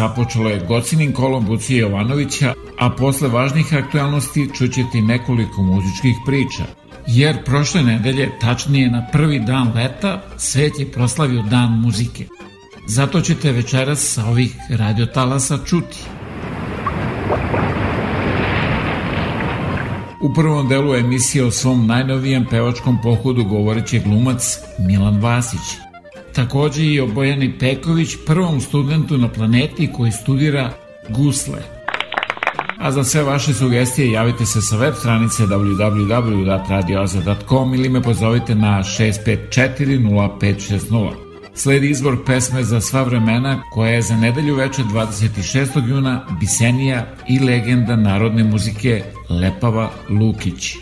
Započelo je Gocinim kolom Bucije Jovanovića, a posle važnih aktualnosti čućete nekoliko muzičkih priča. Jer prošle nedelje, tačnije na prvi dan leta, svet je proslavio dan muzike. Zato ćete večeras sa ovih radiotalasa čuti. U prvom delu emisije o svom najnovijem pevačkom pohodu govoreće glumac Milan Vasić – takođe i o Bojani Peković, prvom studentu na planeti koji studira gusle. A za sve vaše sugestije javite se sa web stranice www.radioaza.com ili me pozovite na 654 0560. Sledi izbor pesme za sva vremena koja je za nedelju veče 26. juna Bisenija i legenda narodne muzike Lepava Lukić.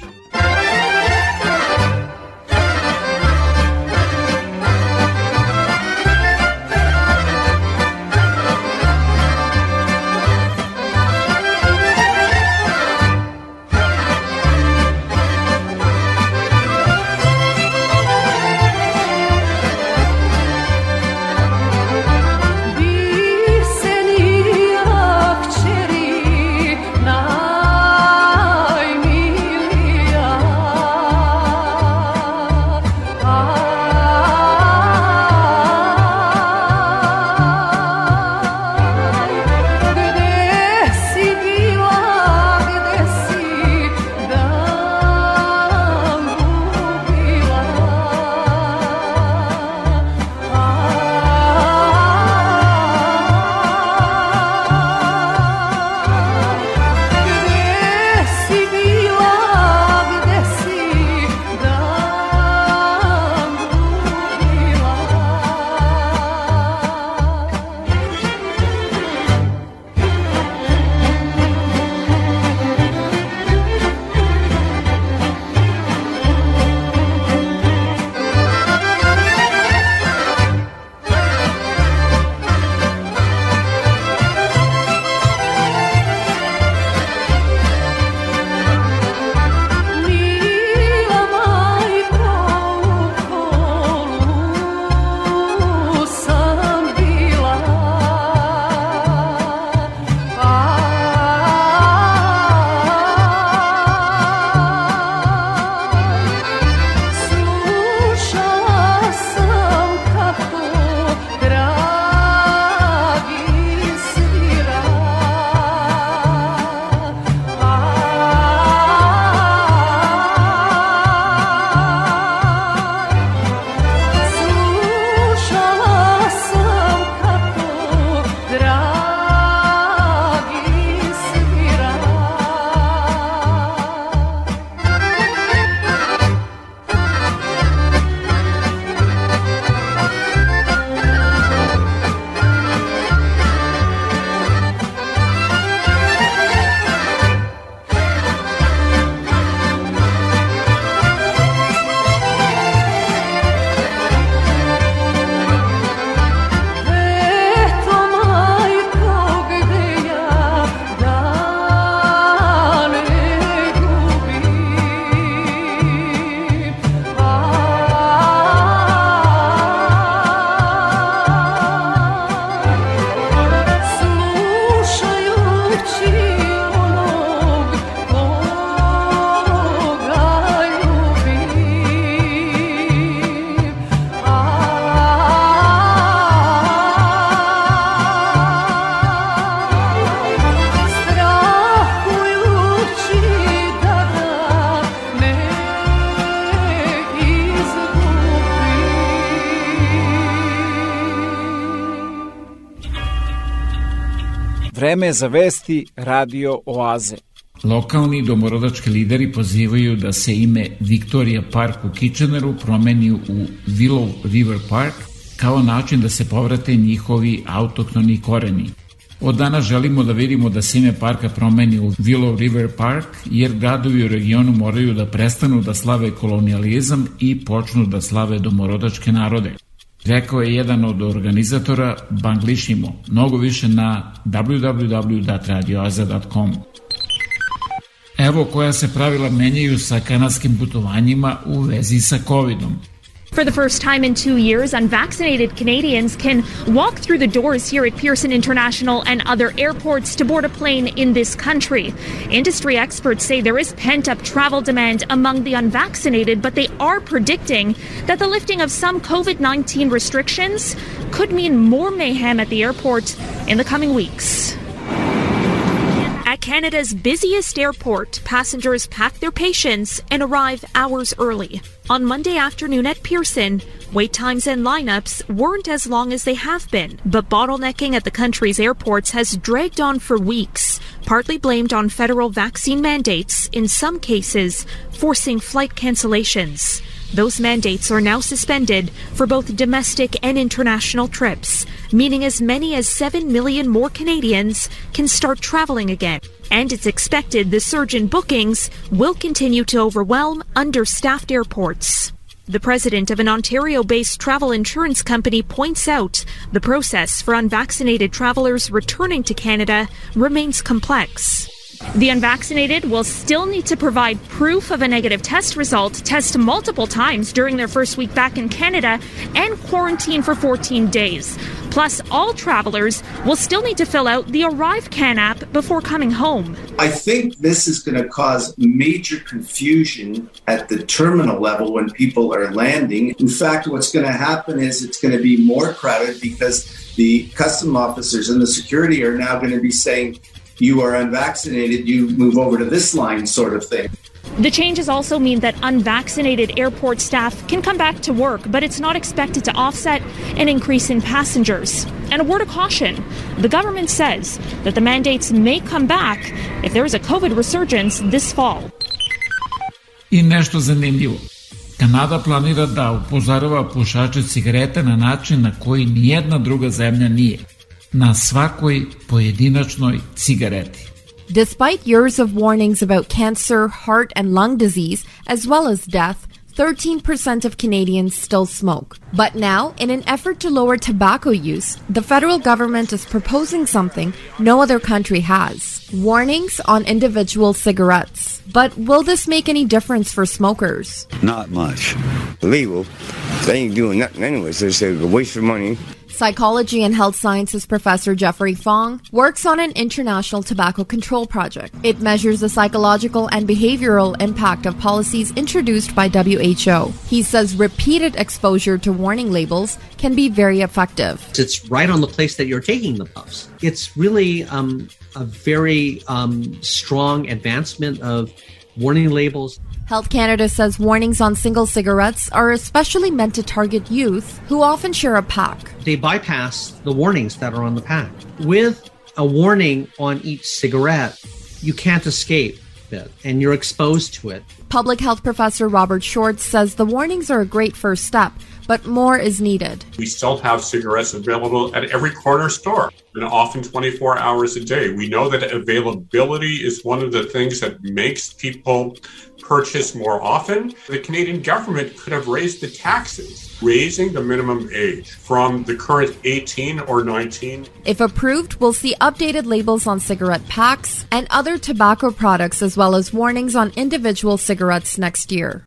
Vreme za vesti Radio Oaze. Lokalni domorodački lideri pozivaju da se ime Victoria Park u Kitcheneru promeni u Willow River Park kao način da se povrate njihovi autoktoni koreni. Od dana želimo da vidimo da se ime parka promeni u Willow River Park, jer gradovi u regionu moraju da prestanu da slave kolonijalizam i počnu da slave domorodačke narode. Rekao je jedan od organizatora Banglišimo, mnogo više na www.radioaza.com. Evo koja se pravila menjaju sa kanadskim putovanjima u vezi sa COVID-om. For the first time in two years, unvaccinated Canadians can walk through the doors here at Pearson International and other airports to board a plane in this country. Industry experts say there is pent up travel demand among the unvaccinated, but they are predicting that the lifting of some COVID 19 restrictions could mean more mayhem at the airport in the coming weeks. At Canada's busiest airport, passengers pack their patience and arrive hours early. On Monday afternoon at Pearson, wait times and lineups weren't as long as they have been, but bottlenecking at the country's airports has dragged on for weeks, partly blamed on federal vaccine mandates, in some cases, forcing flight cancellations. Those mandates are now suspended for both domestic and international trips, meaning as many as 7 million more Canadians can start traveling again. And it's expected the surge in bookings will continue to overwhelm understaffed airports. The president of an Ontario based travel insurance company points out the process for unvaccinated travelers returning to Canada remains complex. The unvaccinated will still need to provide proof of a negative test result, test multiple times during their first week back in Canada, and quarantine for 14 days. Plus, all travelers will still need to fill out the ArriveCan app before coming home. I think this is going to cause major confusion at the terminal level when people are landing. In fact, what's going to happen is it's going to be more crowded because the custom officers and the security are now going to be saying, you are unvaccinated, you move over to this line, sort of thing. The changes also mean that unvaccinated airport staff can come back to work, but it's not expected to offset an increase in passengers. And a word of caution the government says that the mandates may come back if there is a COVID resurgence this fall. I nešto zanimljivo. Kanada planira da upozorava pušače cigarete na način na koji nijedna druga zemlja nije. Na svakoj pojedinačnoj cigareti. Despite years of warnings about cancer, heart, and lung disease, as well as death, 13% of Canadians still smoke. But now, in an effort to lower tobacco use, the federal government is proposing something no other country has warnings on individual cigarettes. But will this make any difference for smokers? Not much. Legal. They ain't doing nothing anyways. It's a waste of money. Psychology and health sciences professor Jeffrey Fong works on an international tobacco control project. It measures the psychological and behavioral impact of policies introduced by WHO. He says repeated exposure to warning labels can be very effective. It's right on the place that you're taking the puffs. It's really um, a very um, strong advancement of warning labels. Health Canada says warnings on single cigarettes are especially meant to target youth who often share a pack. They bypass the warnings that are on the pack. With a warning on each cigarette, you can't escape it and you're exposed to it. Public health professor Robert Short says the warnings are a great first step, but more is needed. We still have cigarettes available at every corner store and often 24 hours a day. We know that availability is one of the things that makes people purchase more often. The Canadian government could have raised the taxes, raising the minimum age from the current 18 or 19. If approved, we'll see updated labels on cigarette packs and other tobacco products, as well as warnings on individual cigarettes next year.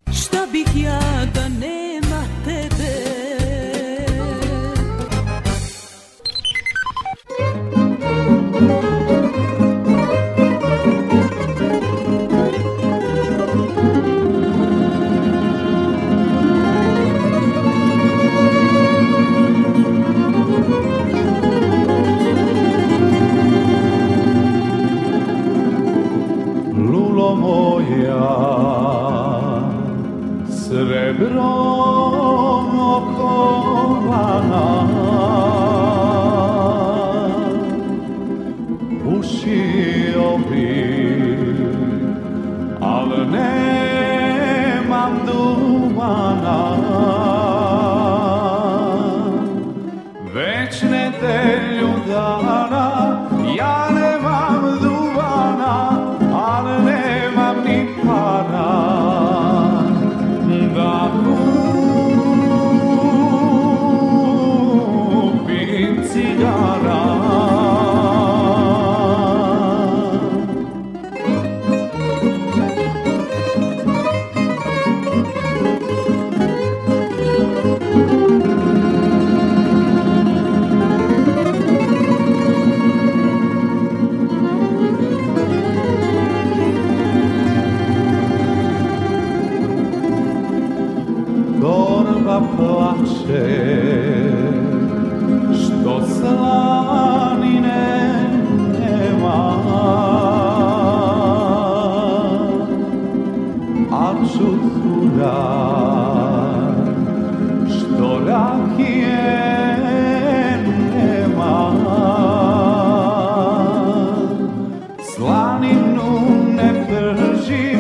Slani mnu ne prži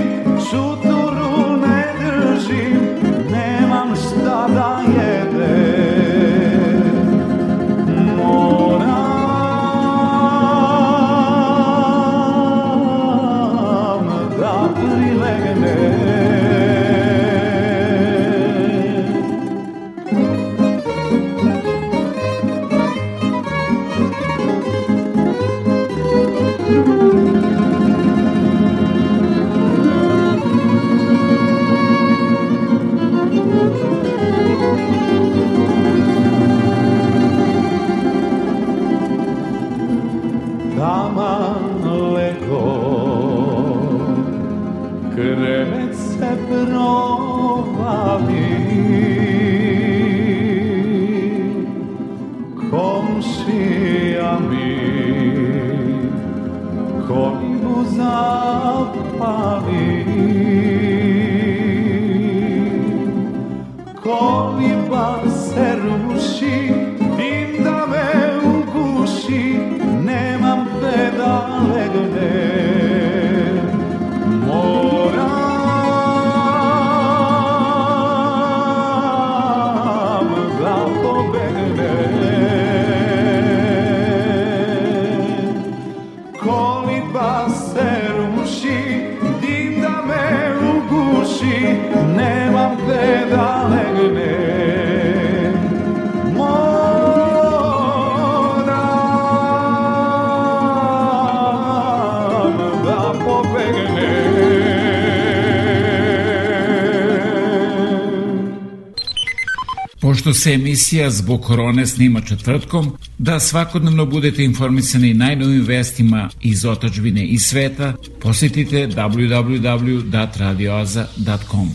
se emisija zbog korone snima četvrtkom, da svakodnevno budete informisani najnovim vestima iz otačbine i sveta, posjetite www.radioaza.com.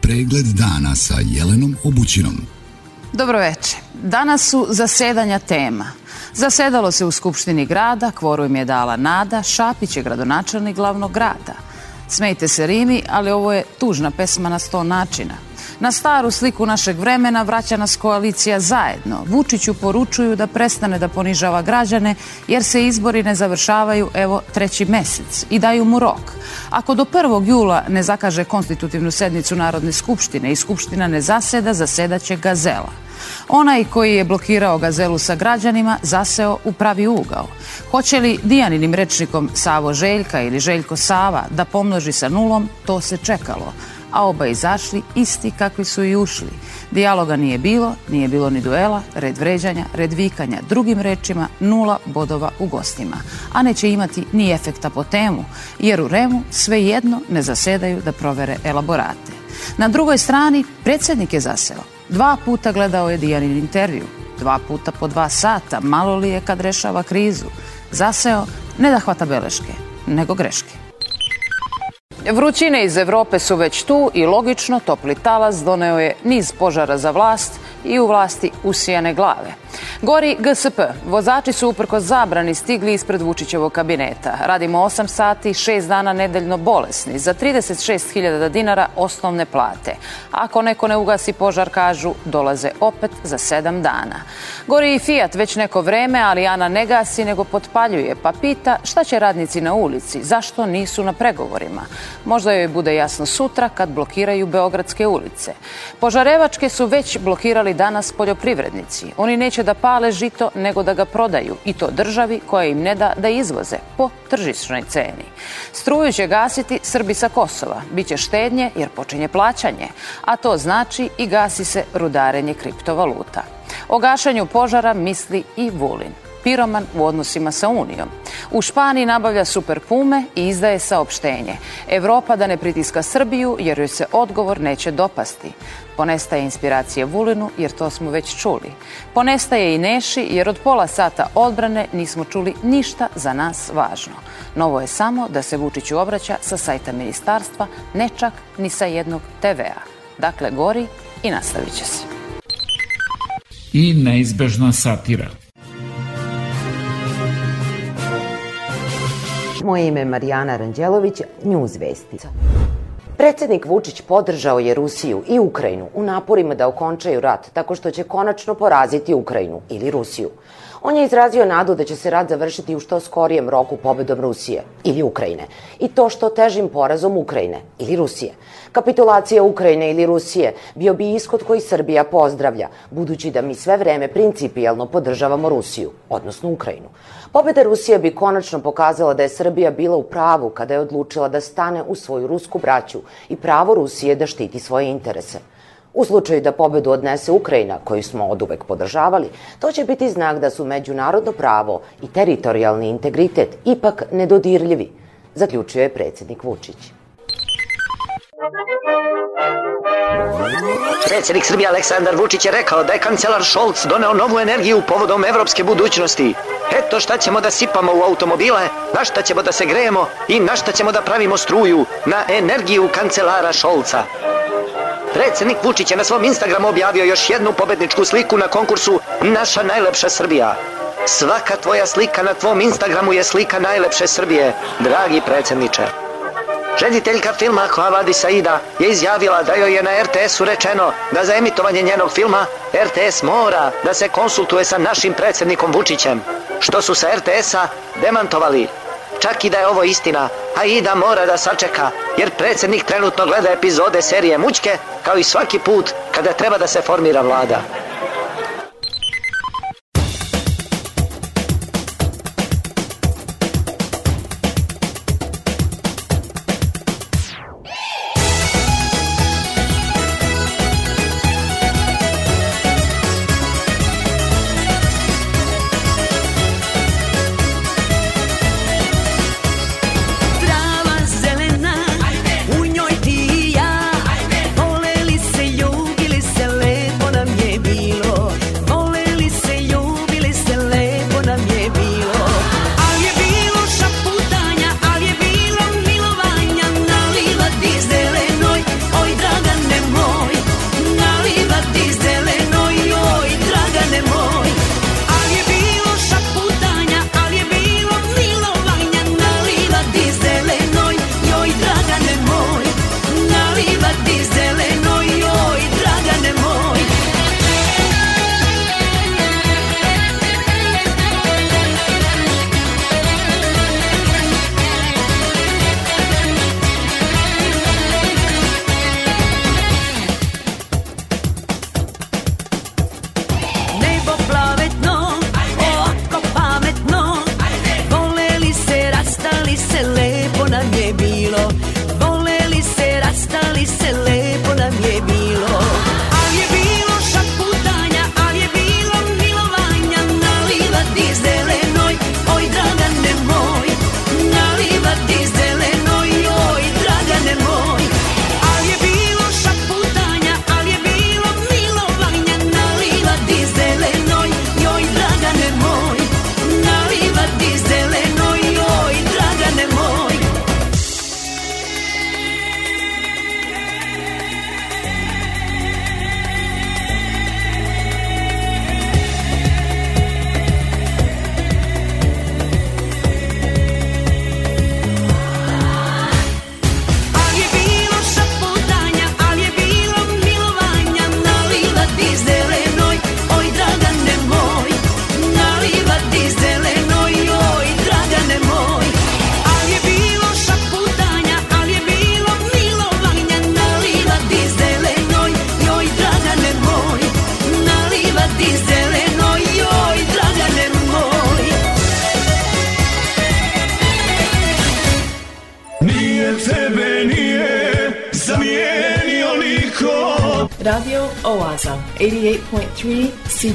Pregled dana sa Jelenom Obućinom. Dobroveče. Danas su zasedanja tema. Zasedalo se u Skupštini grada, kvorum je dala Nada, Šapić je gradonačelnik glavnog grada. Smejte se Rimi, ali ovo je tužna pesma na sto načina. Na staru sliku našeg vremena vraća nas koalicija zajedno. Vučiću poručuju da prestane da ponižava građane jer se izbori ne završavaju evo treći mesec i daju mu rok. Ako do 1. jula ne zakaže konstitutivnu sednicu Narodne skupštine i skupština ne zaseda, zasedaće Gazela. Onaj koji je blokirao Gazelu sa građanima zaseo u pravi ugao. Hoće li Dijaninim rečnikom Savo Željka ili Željko Sava da pomnoži sa nulom, to se čekalo a oba izašli isti kakvi su i ušli. Dijaloga nije bilo, nije bilo ni duela, red vređanja, red vikanja. Drugim rečima, nula bodova u gostima. A neće imati ni efekta po temu, jer u Remu svejedno ne zasedaju da provere elaborate. Na drugoj strani, predsjednik je zaseo. Dva puta gledao je Dijanin intervju. Dva puta po dva sata, malo li je kad rešava krizu. Zaseo ne da hvata beleške, nego greške. Vrućine iz Evrope su već tu i logično topli talas doneo je niz požara za vlast i u vlasti usijane glave. Gori GSP. Vozači su uprko zabrani stigli ispred Vučićevog kabineta. Radimo 8 sati, 6 dana nedeljno bolesni. Za 36.000 dinara osnovne plate. Ako neko ne ugasi požar, kažu, dolaze opet za 7 dana. Gori i Fiat već neko vreme, ali Ana ne gasi, nego potpaljuje, pa pita šta će radnici na ulici, zašto nisu na pregovorima. Možda joj bude jasno sutra kad blokiraju Beogradske ulice. Požarevačke su već blokirali danas poljoprivrednici. Oni neće da pale žito, nego da ga prodaju. I to državi koja im ne da da izvoze po tržišnoj ceni. Struju će gasiti Srbi sa Kosova. Biće štednje jer počinje plaćanje. A to znači i gasi se rudarenje kriptovaluta. O gašenju požara misli i Vulin piroman u odnosima sa Unijom. U Španiji nabavlja super pume i izdaje saopštenje. Evropa da ne pritiska Srbiju jer joj se odgovor neće dopasti. Ponestaje inspiracije Vulinu jer to smo već čuli. Ponestaje i Neši jer od pola sata odbrane nismo čuli ništa za nas važno. Novo je samo da se Vučiću obraća sa sajta ministarstva, ne čak ni sa jednog TV-a. Dakle, gori i nastavit će se. I neizbežna satira. Moje ime je Marijana Ranđelović, News Vesti. Predsednik Vučić podržao je Rusiju i Ukrajinu u naporima da okončaju rat tako što će konačno poraziti Ukrajinu ili Rusiju. On je izrazio nadu da će se rat završiti u što skorijem roku pobedom Rusije ili Ukrajine i to što težim porazom Ukrajine ili Rusije. Kapitulacija Ukrajine ili Rusije bio bi ishod koji Srbija pozdravlja, budući da mi sve vreme principijalno podržavamo Rusiju, odnosno Ukrajinu. Pobeda Rusije bi konačno pokazala da je Srbija bila u pravu kada je odlučila da stane u svoju rusku braću i pravo Rusije da štiti svoje interese. U slučaju da pobedu odnese Ukrajina, koju smo od uvek podržavali, to će biti znak da su međunarodno pravo i teritorijalni integritet ipak nedodirljivi, zaključio je predsednik Vučić. Predsjednik Srbije Aleksandar Vučić je rekao da je kancelar Scholz doneo novu energiju povodom evropske budućnosti. Eto šta ćemo da sipamo u automobile, na šta ćemo da se grejemo i na šta ćemo da pravimo struju, na energiju kancelara Scholza. Predsjednik Vučić je na svom Instagramu objavio još jednu pobedničku sliku na konkursu Naša najlepša Srbija. Svaka tvoja slika na tvom Instagramu je slika najlepše Srbije, dragi predsjedniče. Rediteljka filma Havadi Saida je izjavila da joj je na RTS-u rečeno da za emitovanje njenog filma RTS mora da se konsultuje sa našim predsjednikom Vučićem, što su sa RTS-a demantovali. Čak i da je ovo istina, a Ida mora da sačeka, jer predsjednik trenutno gleda epizode serije Mućke, kao i svaki put kada treba da se formira vlada.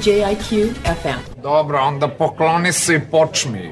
CJIQ FM. Dobro, onda pokloni se i počmi.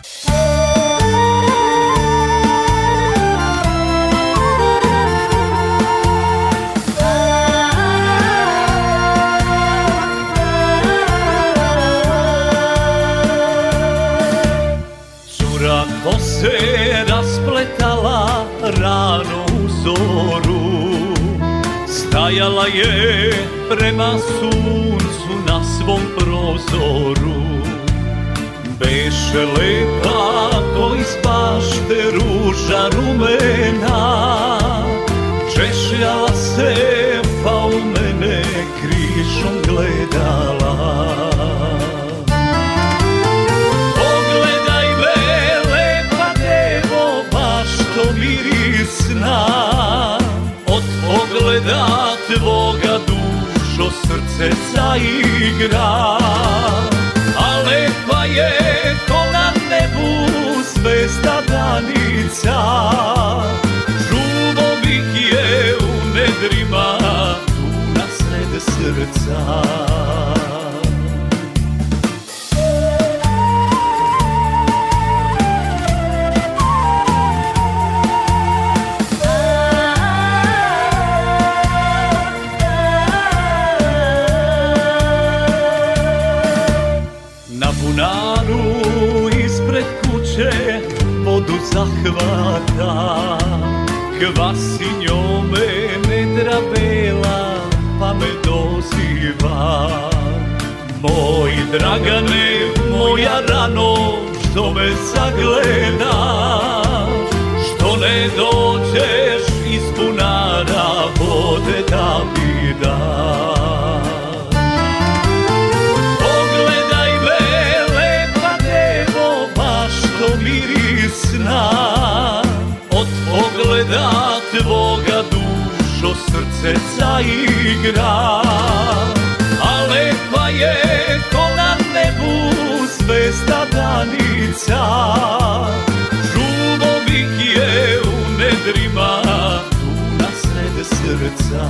se raspletala rano u zoru. Stajala je prema suncu na svom prozoru. Beše lepa ko iz bašte ruža rumena. Češljala se pa u mene krišom gledala mirisna Od pogleda tvoga duša igra A lepa je ko na nebu zvezda danica. Čuvo bih je u nedrima tu na sred srca zahvata Kvasi njome nedra bela pa me doziva. Moj Dragane, moja rano, što me zagledaš Što ne dođeš iz bunara vode da mi daš tvoga dušo srce zaigra A lepa je ko na nebu zvezda danica. Bih je u nedrima tu na sred srca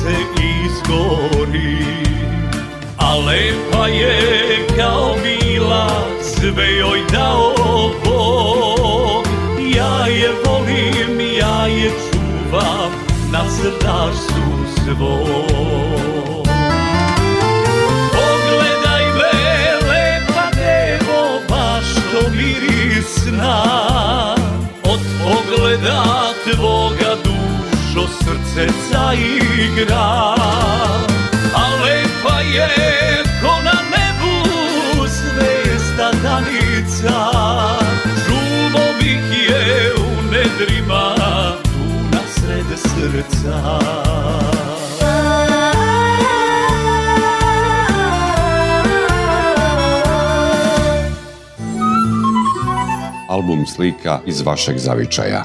srce izgori A lepa je kao bila, sve joj dao Bog Ja je volim, ja je čuvam na srdašu svom mirisna Od pogleda dušo srce zaigra A lepa je ko na nebu zvezda danica Čuvo bih je u nedrima tu na sred srca Album slika iz vašeg zavičaja.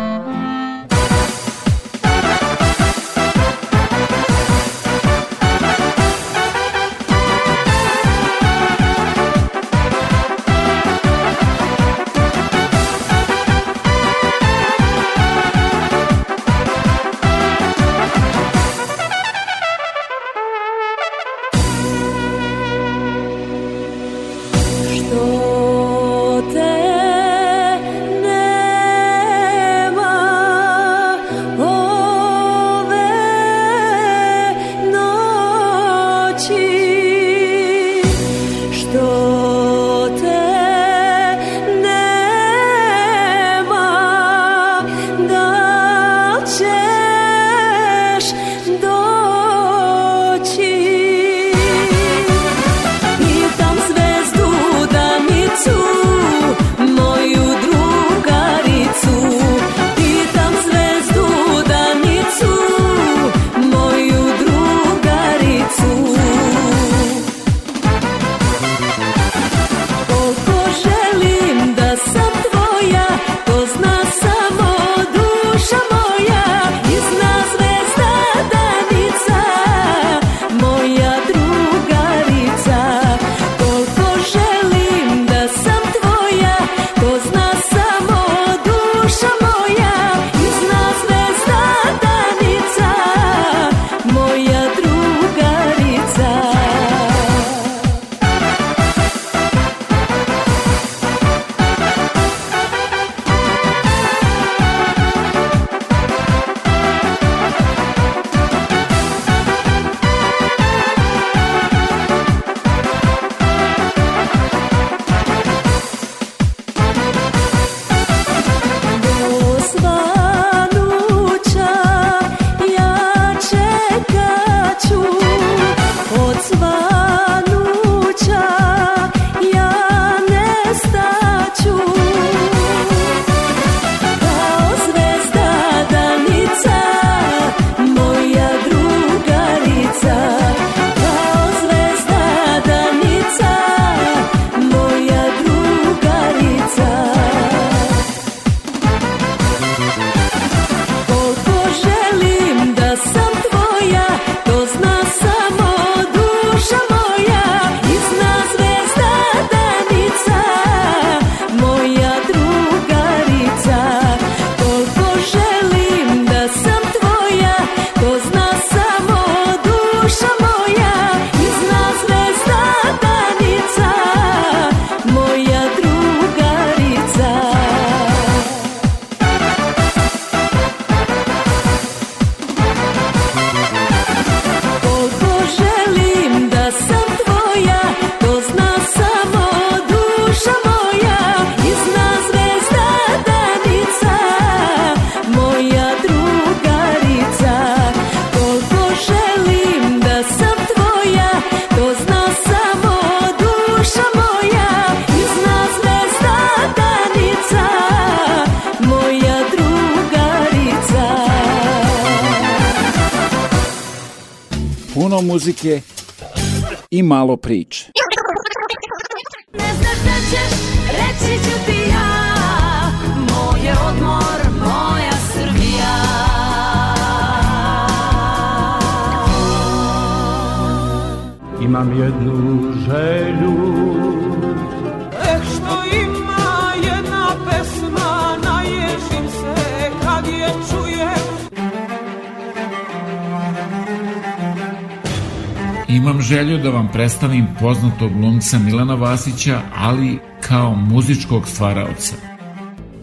Predstavim poznatog glumca Milana Vasića, ali kao muzičkog stvaraoca.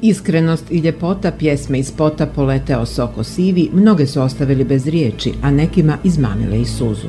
Iskrenost i ljepota pjesme iz spota Poleteo soko sivi mnoge su ostavili bez riječi, a nekima izmamile i suzu.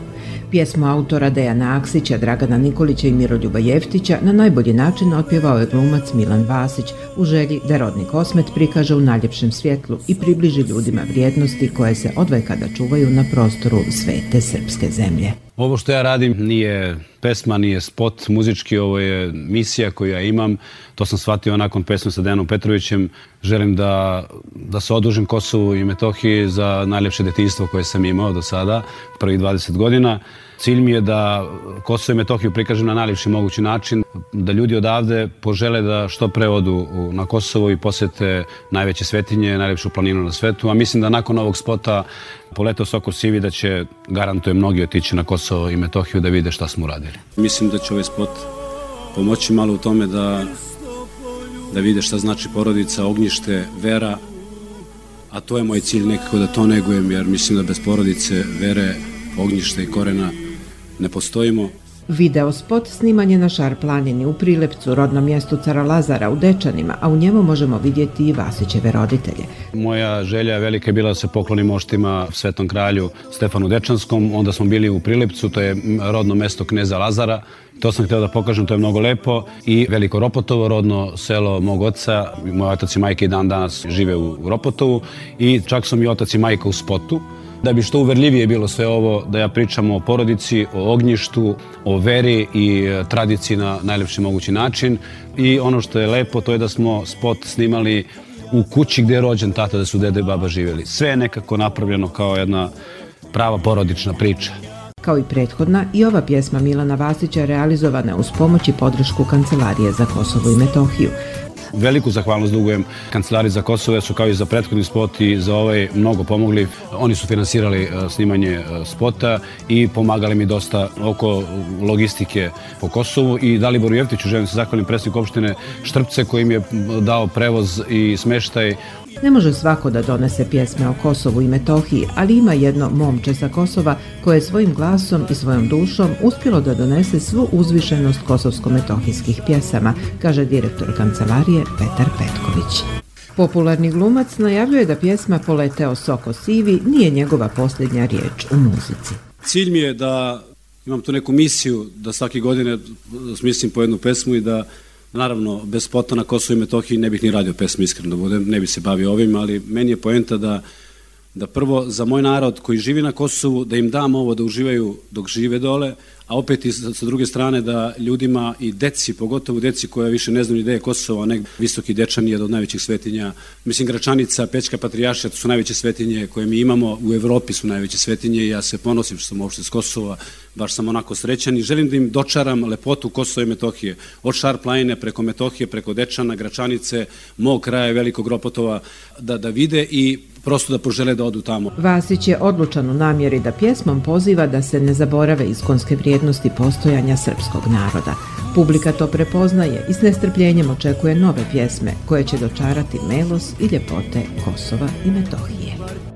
Pjesmu autora Dejana Aksića, Dragana Nikolića i Miroljuba Jeftića na najbolji način otpjevao je glumac Milan Vasić u želji da rodni kosmet prikaže u najljepšem svjetlu i približi ljudima vrijednosti koje se odvekada čuvaju na prostoru svete srpske zemlje. Ovo što ja radim nije pesma, nije spot muzički, ovo je misija koju ja imam. To sam shvatio nakon pesme sa Dejanom Petrovićem. Želim da, da se odužim Kosovu i Metohiji za najljepše detinjstvo koje sam imao do sada, prvih 20 godina. Cilj mi je da Kosovo i Metohiju prikažem na najljepši mogući način, da ljudi odavde požele da što pre odu na Kosovo i posete najveće svetinje, najljepšu planinu na svetu, a mislim da nakon ovog spota Poletao Soko Sivi da će, garantuje mnogi otići na Kosovo i Metohiju da vide šta smo uradili. Mislim da će ovaj spot pomoći malo u tome da, da vide šta znači porodica, ognjište, vera, a to je moj cilj nekako da to negujem, jer mislim da bez porodice, vere, ognjište i korena ne postojimo. Video spot sniman je na Šar planini u Prilepcu, rodnom mjestu cara Lazara u Dečanima, a u njemu možemo vidjeti i Vasićeve roditelje. Moja želja velika je bila da se poklonim oštima Svetom kralju Stefanu Dečanskom, onda smo bili u Prilepcu, to je rodno mesto kneza Lazara, to sam htio da pokažem, to je mnogo lepo. I Veliko Ropotovo, rodno selo mog oca, moj otac i majka i dan danas žive u Ropotovu. I čak sam i otac i majka u spotu. Da bi što uverljivije bilo sve ovo, da ja pričam o porodici, o ognjištu, o veri i e, tradiciji na najlepši mogući način. I ono što je lepo, to je da smo spot snimali u kući gdje je rođen tata, da su dede i baba živjeli. Sve je nekako napravljeno kao jedna prava porodična priča. Kao i prethodna, i ova pjesma Milana Vasića realizovana uz pomoć i podršku Kancelarije za Kosovo i Metohiju. Veliku zahvalnost dugujem Kancelariji za Kosovo, jer su kao i za prethodni spot i za ovaj mnogo pomogli. Oni su finansirali e, snimanje e, spota i pomagali mi dosta oko logistike po Kosovu i Daliboru Jeftiću želim se zahvalim predsjednik opštine Štrpce koji mi je dao prevoz i smeštaj Ne može svako da donese pjesme o Kosovu i Metohiji, ali ima jedno momče sa Kosova koje je svojim glasom i svojom dušom uspjelo da donese svu uzvišenost kosovsko-metohijskih pjesama, kaže direktor kancelarije Petar Petković. Popularni glumac najavljuje da pjesma Poleteo Soko Sivi nije njegova posljednja riječ u muzici. Cilj mi je da imam tu neku misiju da svake godine smislim po jednu pesmu i da naravno bez spota na Kosovo i Metohiji ne bih ni radio pesmu iskreno da budem, ne bih se bavio ovim, ali meni je poenta da da prvo za moj narod koji živi na Kosovu, da im dam ovo da uživaju dok žive dole, a opet i sa, sa druge strane da ljudima i deci, pogotovo deci koja više ne znaju Kosovo, nek visoki dečan je od najvećih svetinja. Mislim, Gračanica, Pećka patrijaša, to su najveće svetinje koje mi imamo, u Evropi su najveće svetinje i ja se ponosim što sam uopšte s Kosova, baš sam onako srećan i želim da im dočaram lepotu Kosova i Metohije. Od Šarplajne preko Metohije, preko Dečana, Gračanice, mog kraja Velikog Ropotova, da, da vide i prosto da požele da odu tamo. Vasić je odlučan u namjeri da pjesmom poziva da se ne zaborave iskonske vrijednosti postojanja srpskog naroda. Publika to prepoznaje i s nestrpljenjem očekuje nove pjesme koje će dočarati melos i ljepote Kosova i Metohije.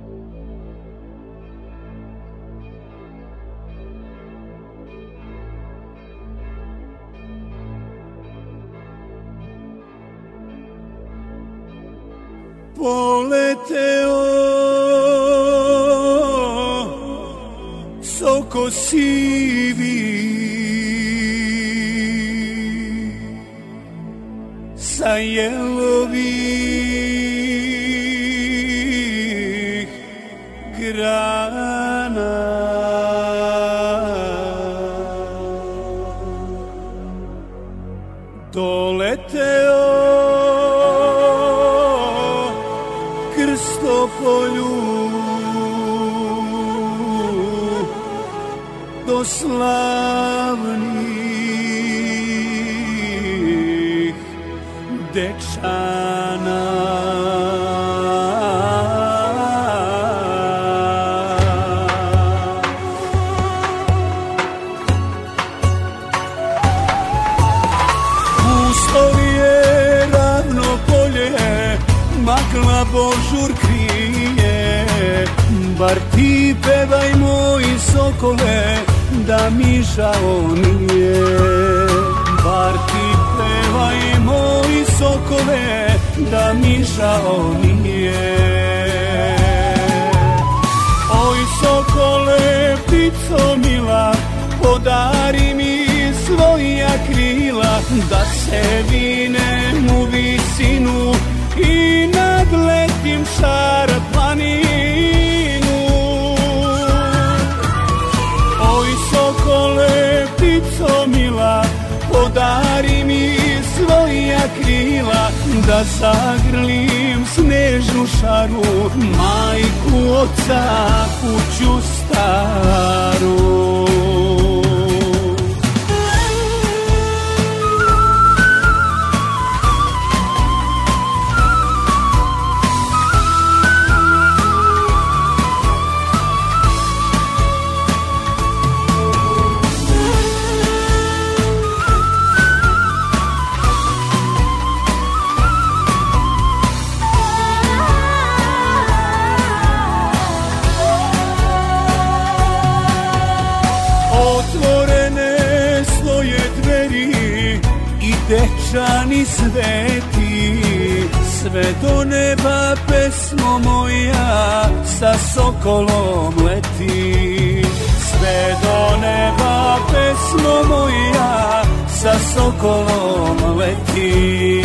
Poleteo. Soko sivi. Sa jelovih grana. Doleteo krstopolju do slavnih dečana sokole, da mi žao nije. Bar ti pevaj moji sokole, da mi žao nije. Oj sokole, ptico mila, podari mi svoja krila, da se vinem u visinu i nadletim šar podari mi svoja krila, da zagrlim snežnu šaru, majku oca, kuću staru. Sveti Sve do neba pesmo moja sa sokolom leti. Sve do neba pesmo moja sa sokolom leti.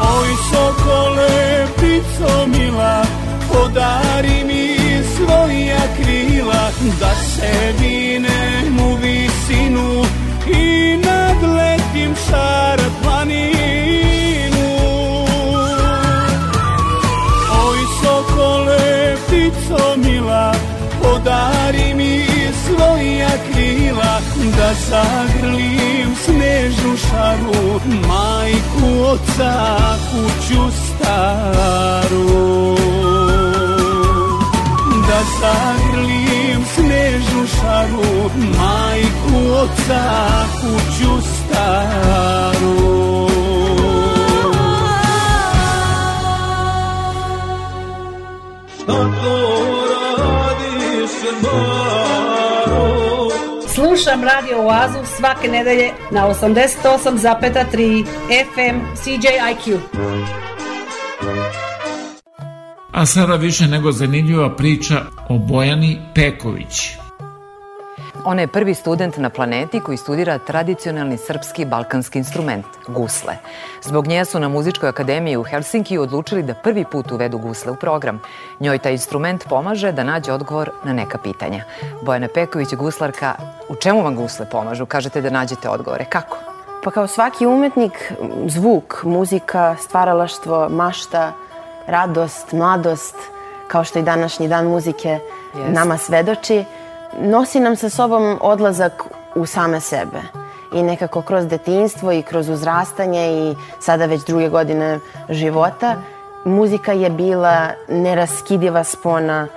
Oj sokole, ptico mila, podari mi svoja krila, da se vinem u visinu šar planinu. Oj sokole, ptico mila, podari mi svoja krila, da zagrlim snežnu šaru, majku oca, kuću staru. Da zagrlim snežnu šaru, majku oca, kuću staru. Šta to radiš, Maro? Slušam Radio Oazu svake nedelje na 88,3 FM CJIQ. A sada više nego zanimljiva priča o Bojani Peković. Ona je prvi student na planeti koji studira tradicionalni srpski balkanski instrument, gusle. Zbog nje su na Muzičkoj akademiji u Helsinkiju odlučili da prvi put uvedu gusle u program. Njoj taj instrument pomaže da nađe odgovor na neka pitanja. Bojana Peković, guslarka, u čemu vam gusle pomažu? Kažete da nađete odgovore. Kako? Pa kao svaki umetnik, zvuk, muzika, stvaralaštvo, mašta, radost, mladost, kao što i današnji dan muzike Jest. nama svedoči, nosi nam sa sobom odlazak u same sebe. I nekako kroz detinjstvo i kroz uzrastanje i sada već druge godine života, muzika je bila neraskidiva spona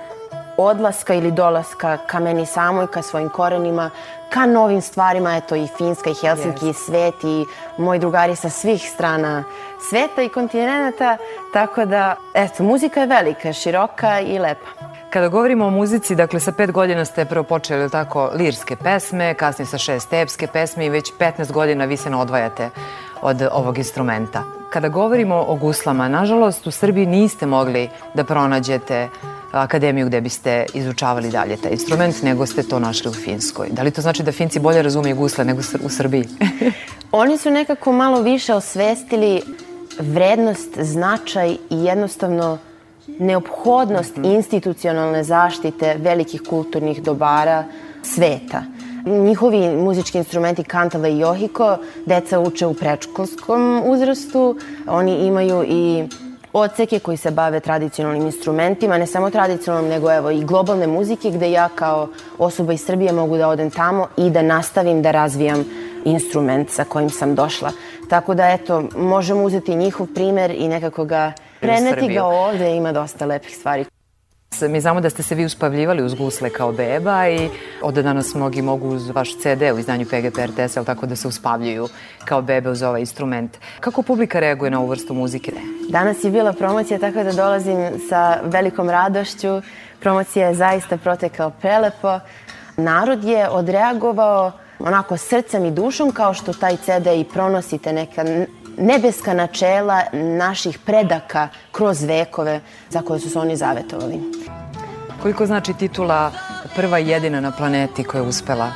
odlaska ili dolaska ka meni samoj, ka svojim korenima, ka novim stvarima, eto i Finska i Helsinki i svet i moji drugari sa svih strana sveta i kontinenta, tako da, eto, muzika je velika, široka i lepa. Kada govorimo o muzici, dakle sa pet godina ste prvo počeli tako lirske pesme, kasnije sa šest epske pesme i već 15 godina vi se ne odvajate od ovog instrumenta. Kada govorimo o guslama, nažalost u Srbiji niste mogli da pronađete akademiju gde biste izučavali dalje taj instrument, nego ste to našli u Finskoj. Da li to znači da Finci bolje razumeju gusle nego u Srbiji? Oni su nekako malo više osvestili vrednost, značaj i jednostavno neophodnost institucionalne zaštite velikih kulturnih dobara sveta. Njihovi muzički instrumenti kantala i johiko deca uče u predškolskom uzrastu. Oni imaju i odseke koji se bave tradicionalnim instrumentima, ne samo tradicionalnim, nego evo i globalne muzike gde ja kao osoba iz Srbije mogu da odem tamo i da nastavim da razvijam instrument sa kojim sam došla. Tako da eto, možemo uzeti njihov primer i nekako ga preneti Srbiju. ga ovde, ima dosta lepih stvari. Mi znamo da ste se vi uspavljivali uz gusle kao beba i od danas mnogi mogu uz vaš CD u izdanju PGP RTS, ali tako da se uspavljuju kao bebe uz ovaj instrument. Kako publika reaguje na ovu vrstu muzike? Danas je bila promocija, tako da dolazim sa velikom radošću. Promocija je zaista protekao prelepo. Narod je odreagovao onako srcem i dušom, kao što taj CD i pronosite neka nebeska načela naših predaka kroz vekove za koje su se oni zavetovali. Koliko znači titula prva i jedina na planeti koja je uspela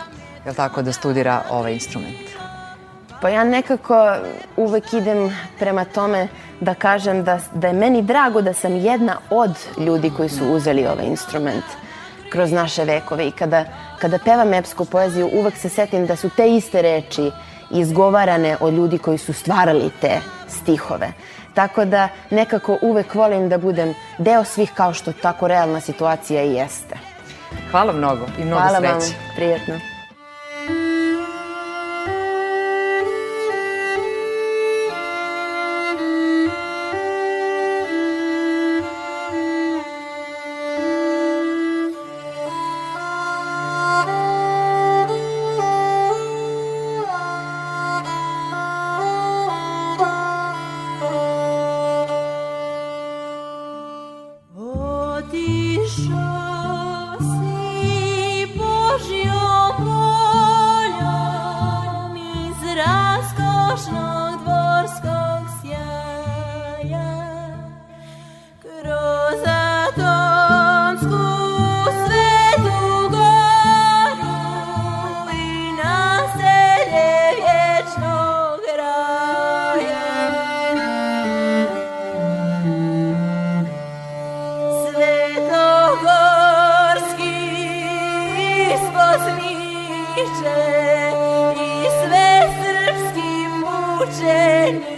je tako, da studira ovaj instrument? Pa ja nekako uvek idem prema tome da kažem da, da je meni drago da sam jedna od ljudi koji su uzeli ovaj instrument kroz naše vekove i kada, kada pevam epsku poeziju uvek se setim da su te iste reči izgovarane od ljudi koji su stvarali te stihove. Tako da nekako uvek volim da budem deo svih kao što tako realna situacija i jeste. Hvala mnogo i mnogo Hvala sreće. vam, prijetno. mountain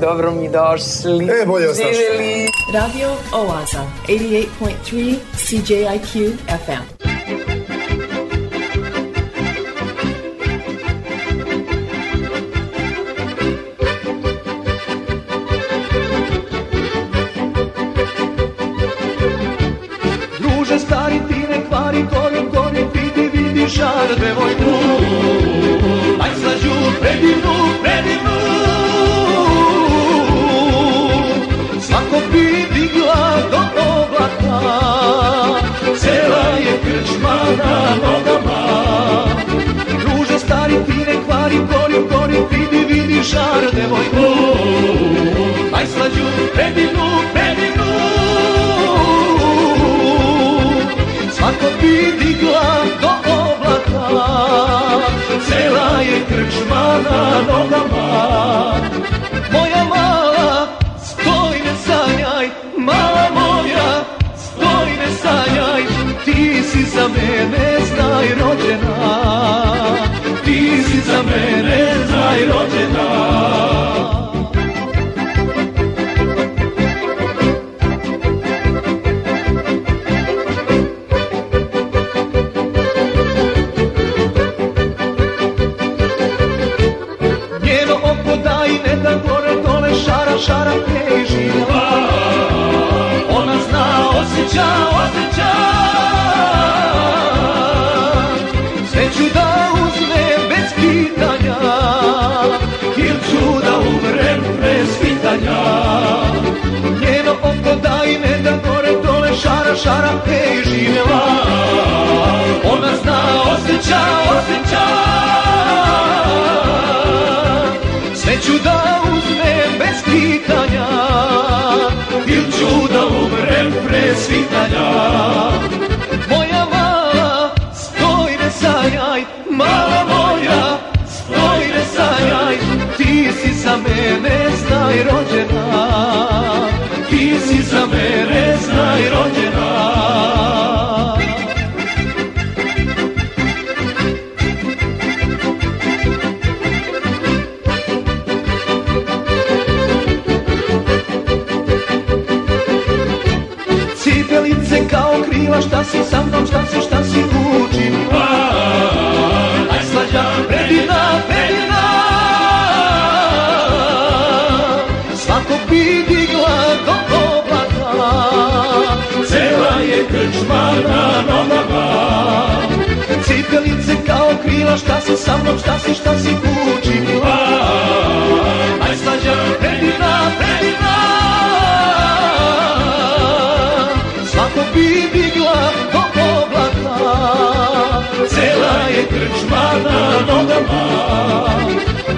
dobro mi došli. E, bolje ostaš. Radio Oaza, 88.3 CJIQ FM. Žar devojku Najslađu predivnu, predivnu Svako bi digla do oblaka Cela je krčma na nogama. Moja mala, stoj ne sanjaj Mala moja, stoj ne sanjaj Ti si za mene znaj rođena Ti si za mene znaj rođena Njeno dole šara šara teži Ona zna osjeća, osjeća. Sve ću da uzmem bez pitanja. Il ću da umrem pre svitanja mnom, šta si, šta si učinila Najslađa, predivna, predivna Svako bi digla do oblaka. Cela je krčma na nogama Cipelice kao krila, šta si sa mnom, šta si, šta si učinila Cela je krčma na nogama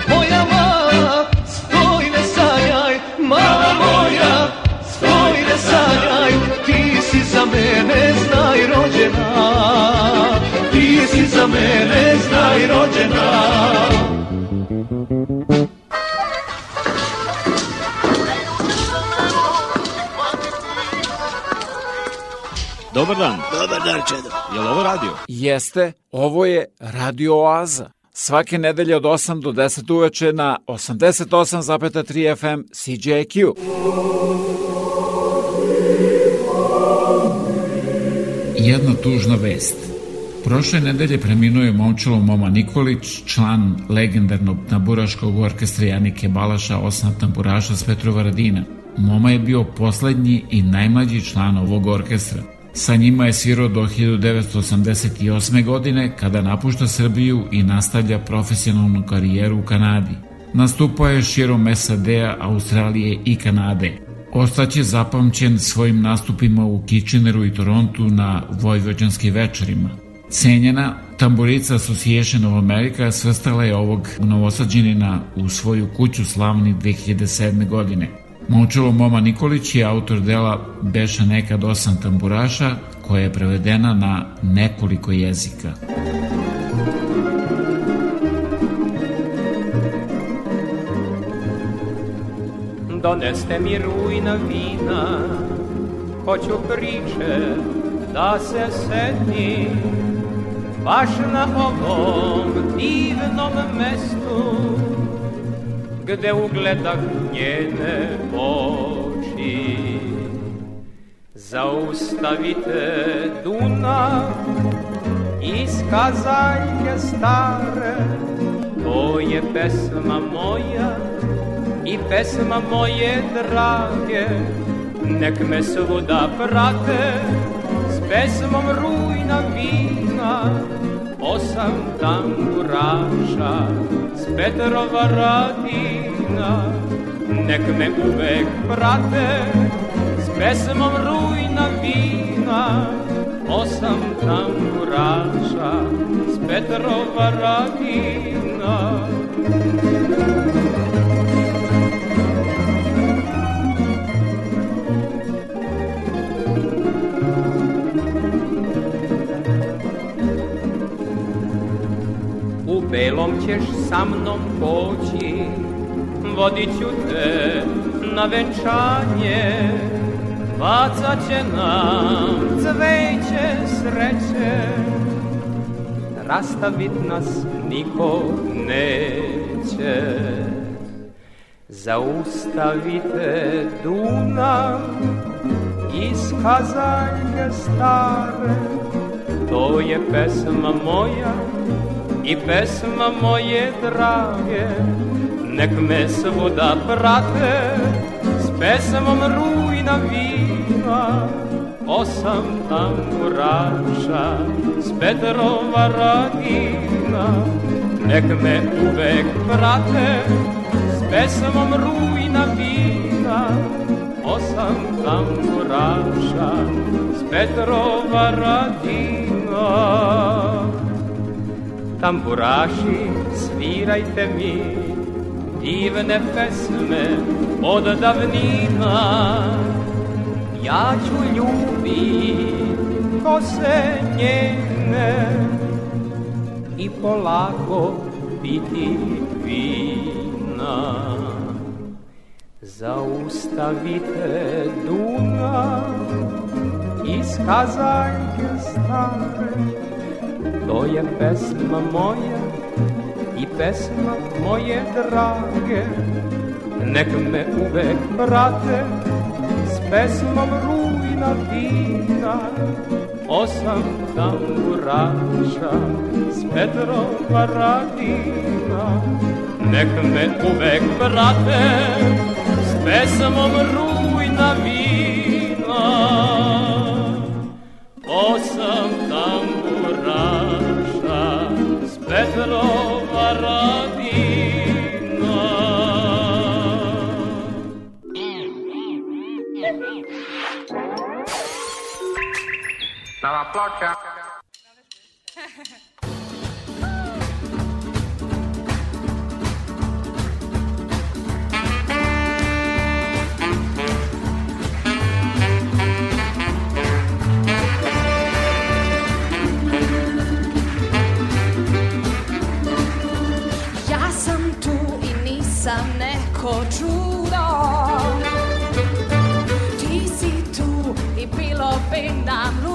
Moja mala, stoj ne sanjaj Mala moja, stoj ne sanjaj Ti si za mene znaj rođena Ti si za mene znaj rođena Dobar dan. Dobar dan, Čedo. Je li ovo radio? Jeste, ovo je Radio Oaza. Svake nedelje od 8 do 10 uveče na 88,3 FM CJQ. Jedna tužna vest. Prošle nedelje preminuo je momčalo Moma Nikolić, član legendarnog tamburaškog orkestra Janike Balaša, osam tamburaša s Petrovaradina. Moma je bio poslednji i najmlađi član ovog orkestra. Sa njima je svirao do 1988. godine kada napušta Srbiju i nastavlja profesionalnu karijeru u Kanadi. Nastupao je širom SAD-a, Australije i Kanade. Ostaće zapamćen svojim nastupima u Kitcheneru i Torontu na Vojvođanskim večerima. Cenjena tamburica Association of America svrstala je ovog novosađenina u svoju kuću slavni 2007. godine. Momčilo Moma Nikolić je autor dela Beša nekad osam tamburaša koja je prevedena na nekoliko jezika. Doneste mi rujna vina, hoću priče da se setim, baš na ovom divnom mestu. Gde ugledah njene oči. Zaustavite Dunav iz kazaljke stare, to je pesma moja i pesma moje drage, nek me svuda prate s pesmom rujna vina, osam tamburaša s Petrova radina, nek me uvek prate s pesmom rujna vina, osam tamburaša s Petrova radina. Belom ćeš sa mnom poći, vodit ću te na venčanje, bacat će nam cveće sreće, rastavit nas niko neće. Zaustavite Dunav iz kazaljke stare, to je pesma moja i pesma moje drage, nek me svuda prate s pesmom rujna vina, osam tamburaša s Petrova radina, nek me uvek prate s pesmom rujna vina, osam tamburaša s Petrova radina. Tamburaši, svirajte mi divne pesme od davnina. Ja ću ljubit kose njene i polako piti vina. Zaustavite Dunav iz kazaljke stare, to je pesma moja i pesma moje drage, nek me uvek prate s pesmom rujna vina, osam tamburaša s Petrova radina, nek me uvek prate s pesmom rujna vina, osam placa. Bilo bi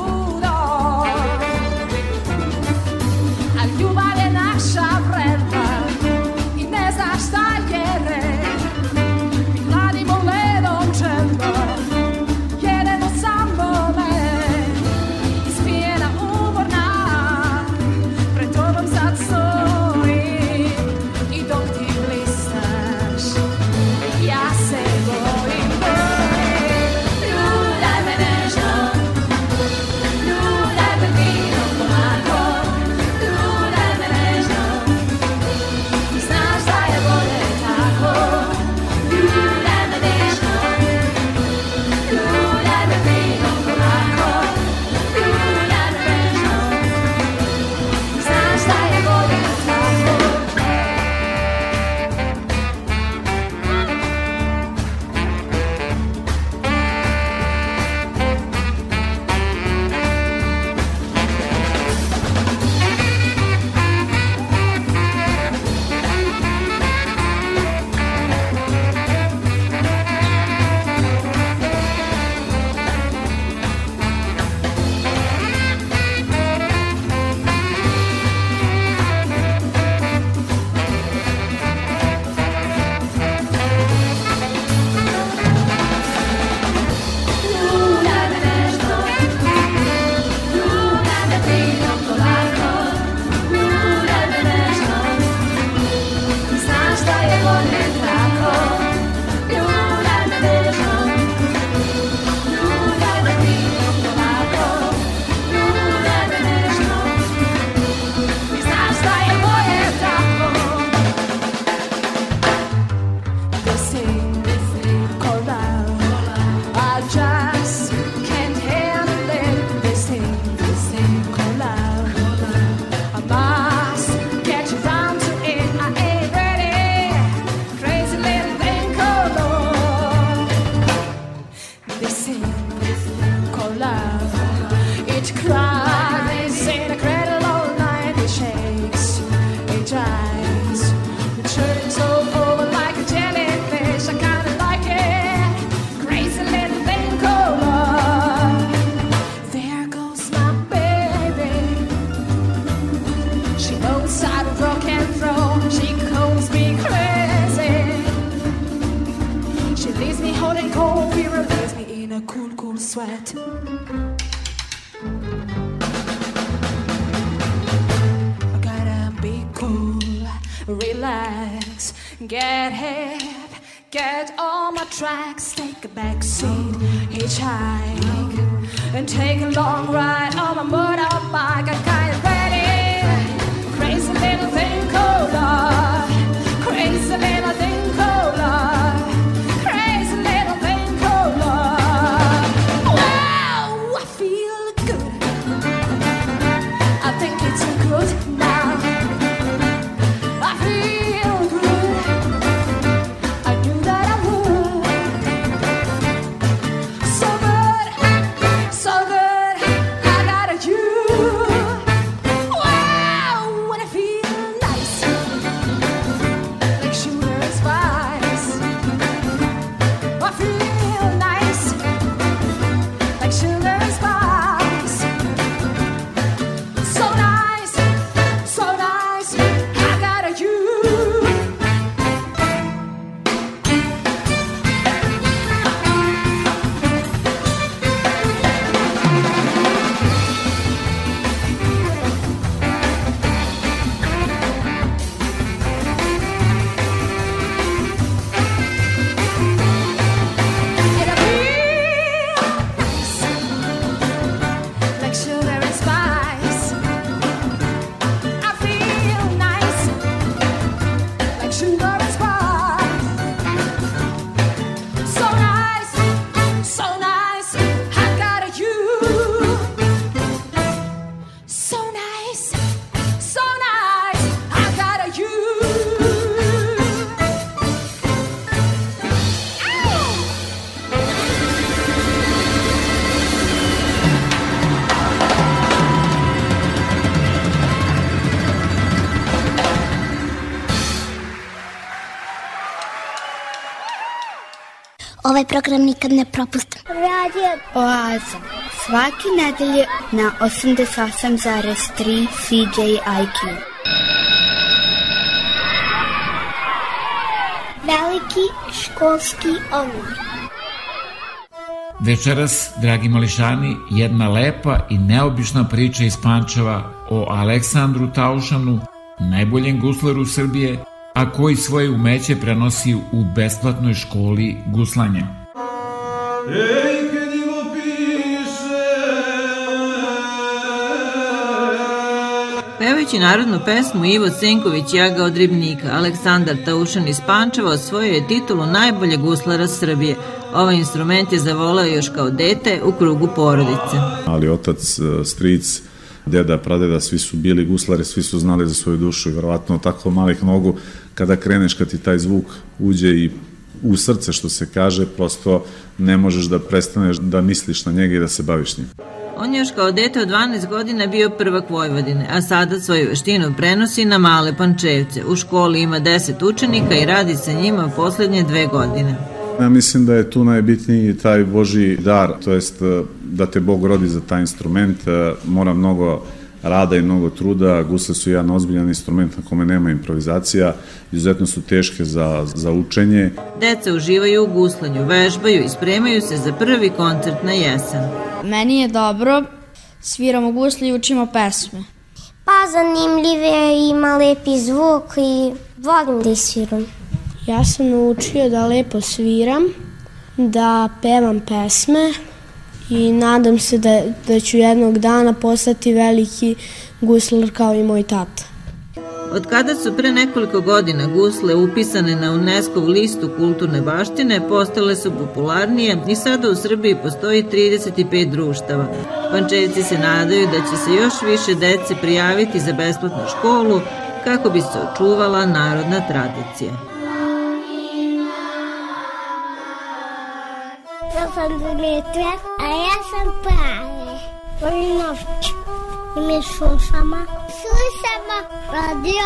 Ovaj program nikad ne propustim. Radio Oaza. Svake nedelje na 88,3 CJIQ. Veliki školski omor. Večeras, dragi mališani, jedna lepa i neobična priča iz Pančeva o Aleksandru Taušanu, najboljem gusleru Srbije, a koji svoje umeće prenosi u besplatnoj školi guslanja. Ej, Pevajući narodnu pesmu Ivo Senković Jaga od Ribnika, Aleksandar Taušan iz Pančeva osvojio je titulu najboljeg guslara Srbije. Ovaj instrument je zavolao još kao dete u krugu porodice. ali otac, e, stric, deda, pradeda, svi su bili guslari, svi su znali za svoju dušu i verovatno tako malih nogu, kada kreneš, kad ti taj zvuk uđe i u srce, što se kaže, prosto ne možeš da prestaneš da misliš na njega i da se baviš njim. On je još kao dete od 12 godina bio prvak Vojvodine, a sada svoju veštinu prenosi na male pančevce. U školi ima 10 učenika i radi sa njima poslednje dve godine. Ja mislim da je tu najbitniji taj Boži dar, to jest e, da te Bog rodi za taj instrument, e, mora mnogo rada i mnogo truda, gusle su jedan ozbiljan instrument na kome nema improvizacija, izuzetno su teške za, za učenje. Deca uživaju u guslanju, vežbaju i spremaju se za prvi koncert na jesen. Meni je dobro, sviramo gusli i učimo pesme. Pa zanimljive, ima lepi zvuk i volim da sviram. Ja sam naučio da lepo sviram, da pevam pesme i nadam se da, da ću jednog dana postati veliki guslar kao i moj tata. Od kada su pre nekoliko godina gusle upisane na UNESCO listu kulturne baštine, postale su popularnije i sada u Srbiji postoji 35 društava. Pančevci se nadaju da će se još više dece prijaviti za besplatnu školu kako bi se očuvala narodna tradicija. Sam Dimitra, a ja sam Prave. Vojnovć. I mi slušamo. Slušamo radio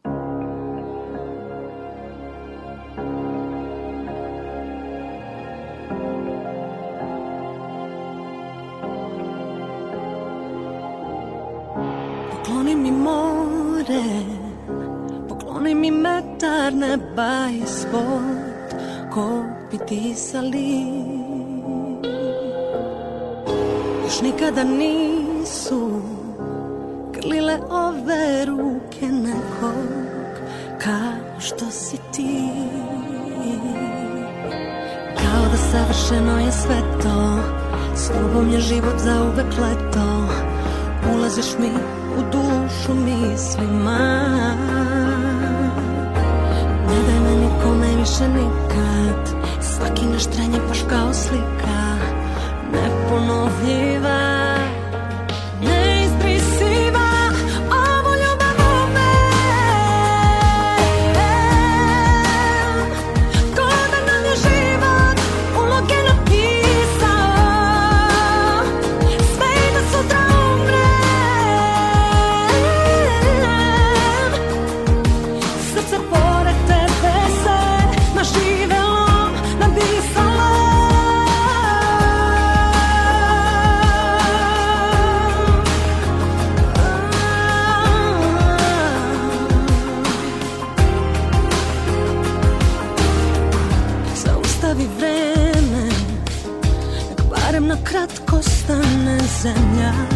enseñar.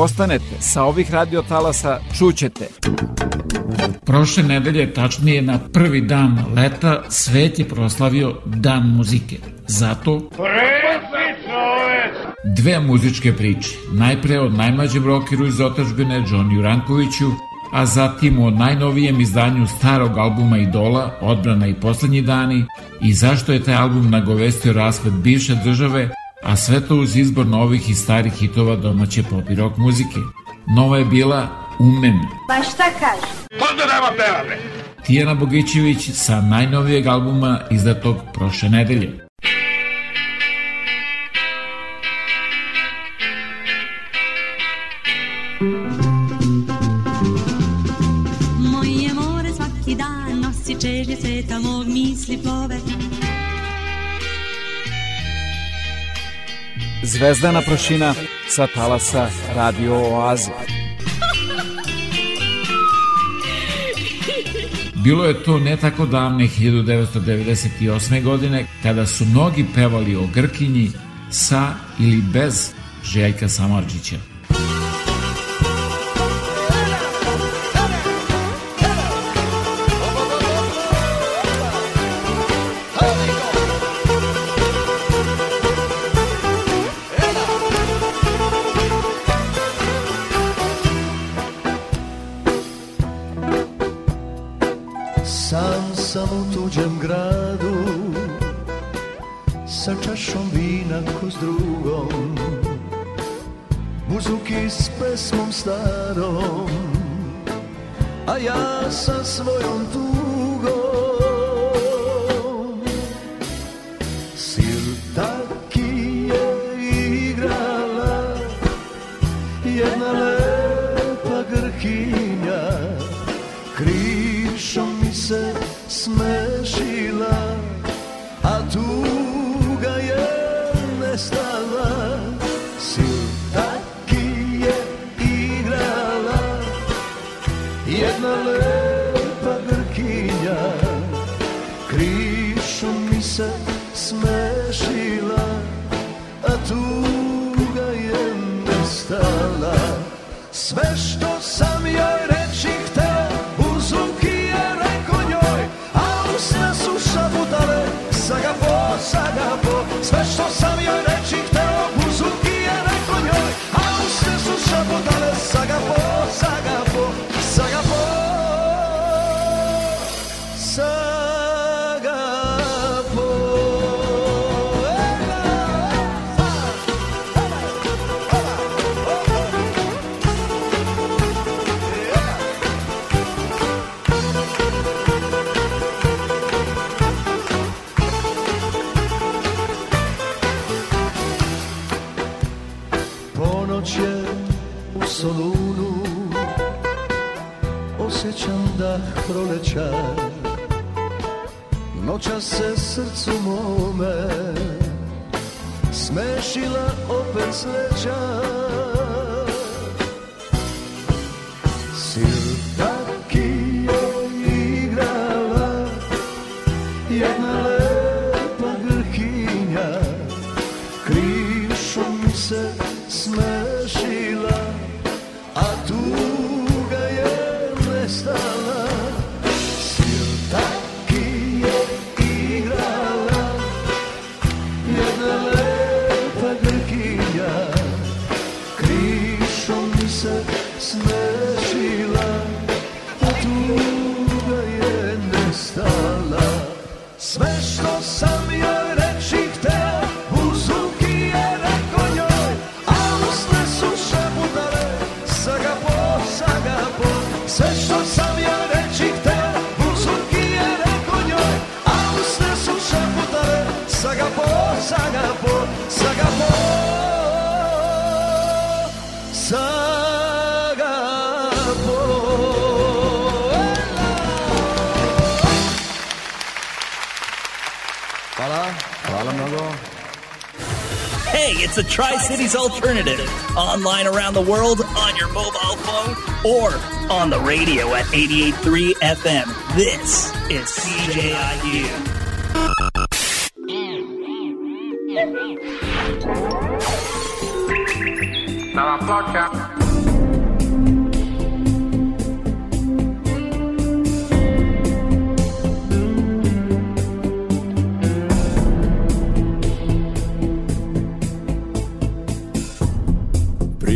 ostanete sa ovih radiotalasa, čućete. Prošle nedelje, tačnije na prvi dan leta, svet je proslavio Dan muzike. Zato... Dve muzičke priče. Najpre od najmlađem rokeru iz otačbine Johnny Rankoviću, a zatim o najnovijem izdanju starog albuma Idola, Odbrana i poslednji dani i zašto je taj album nagovestio raspad bivše države, a sve to uz izbor novih i starih hitova domaće pop i rock muzike. Nova je bila Umem. Pa šta kažeš? Pozdravamo pevame! Tijana Bogićević sa najnovijeg albuma izdatog prošle nedelje. Zvezdana prašina sa talasa Radio Oaze. Bilo je to ne tako davne 1998. godine kada su mnogi pevali o Grkinji sa ili bez Željka Samarđića. Opet sleća Alternative. Online around the world, on your mobile phone, or on the radio at 88.3 FM. This is CJIU. Dalla placca.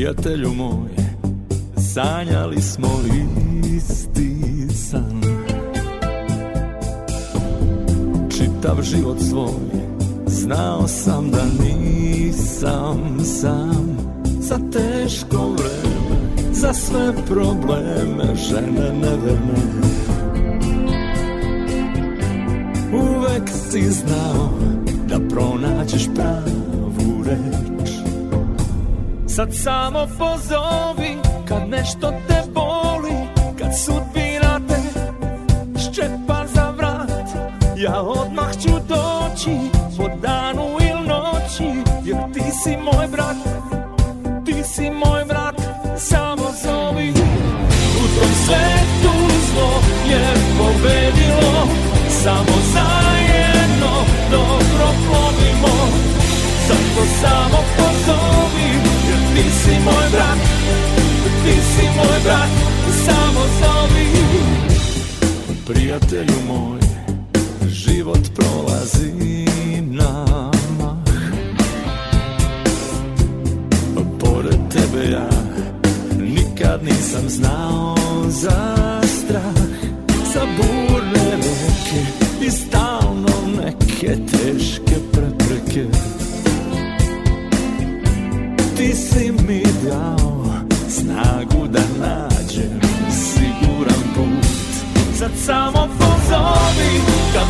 Prijatelju moj, sanjali smo isti san. Čitav život svoj, znao sam da nisam sam. Za teško vreme, za sve probleme žene neverne. Uvek si znao Sad samo pozovi kad nešto te boli Kad sudbina te ščepa za vrat. Ja odmah ću doći po danu ili noći Jer ti si moj brat, ti si moj brat Samo zovi. U tom svetu zlo je pobedilo Samo zajedno dobro plovimo Zato samo si moj brat Ti si moj brat Samo zovi Prijatelju moj Život prolazi nama. Pored tebe ja Nikad nisam znao za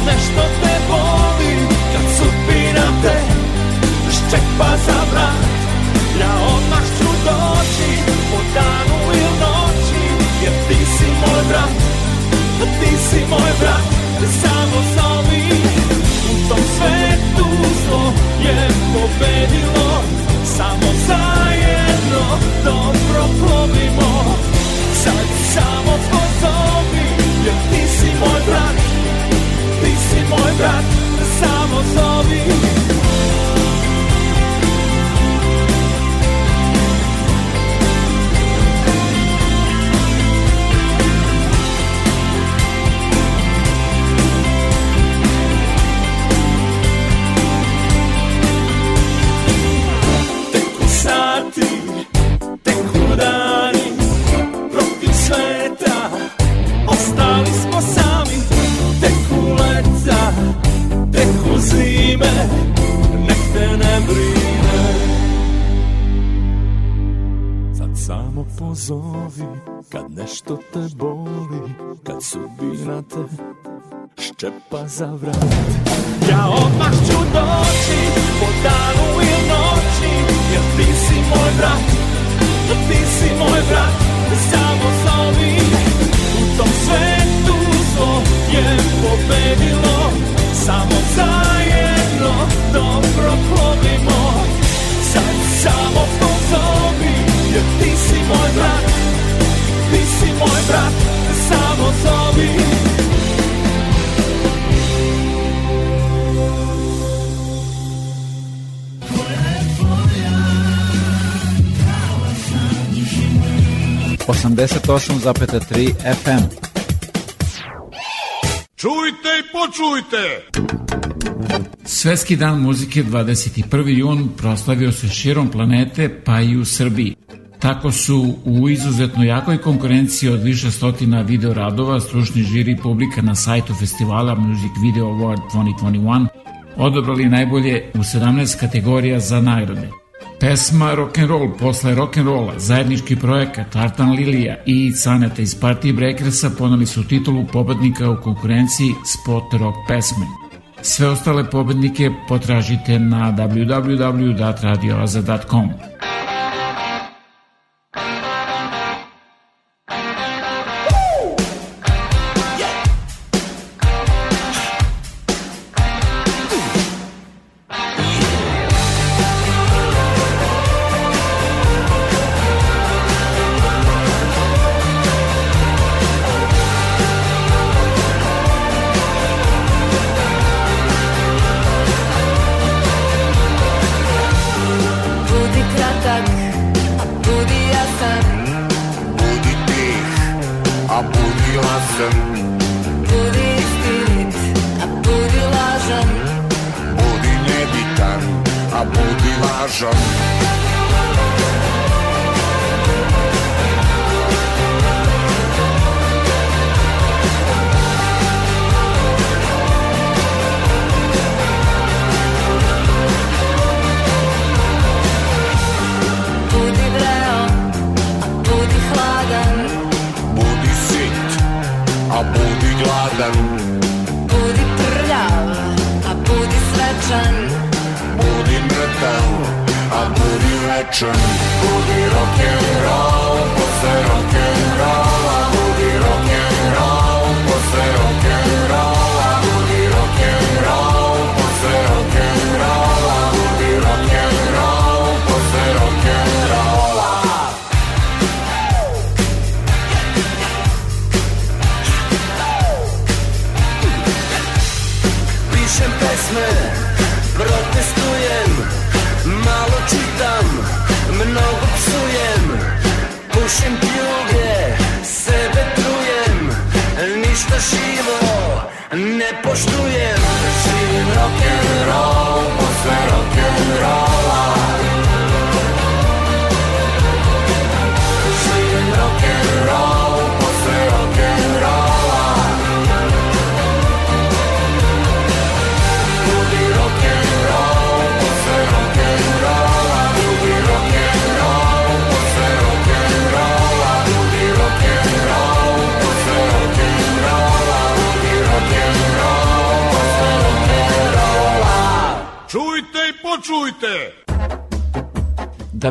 nešto te boli Kad sudbina te ščepa za vrat. Ja odmah ću doći po danu ili noći Jer ti si moj brat, ti si moj brat Samo zovi u tom svetu zlo je pobedilo Samo zajedno dobro plovimo Sad samo pozovi Jer ti si moj brat brat Samo zovi Teku nešto te boli Kad sudbina te ščepa za vrat. Ja 88,3 FM. Čujte i počujte! Svetski dan muzike 21. jun proslavio se širom planete pa i u Srbiji. Tako su u izuzetno jakoj konkurenciji od više stotina video radova stručni žiri i publika na sajtu festivala Music Video Award 2021 odobrali najbolje u 17 kategorija za nagrade – Pesma Rock'n'Roll posle rock'n'rolla, zajednički projekat Artan Lilija i Caneta iz Party Breakersa poneli su titulu pobednika u konkurenciji Spot Rock pesme. Sve ostale pobednike potražite na www.radioaza.com.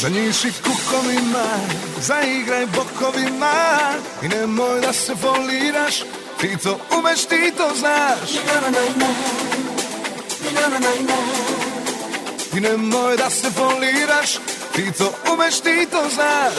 Za njiši kukovima, zaigraj bokovima. I nemoj da se foliraš, ti to umeš, ti to znaš. I nemoj da se foliraš, ti to umeš, ti to znaš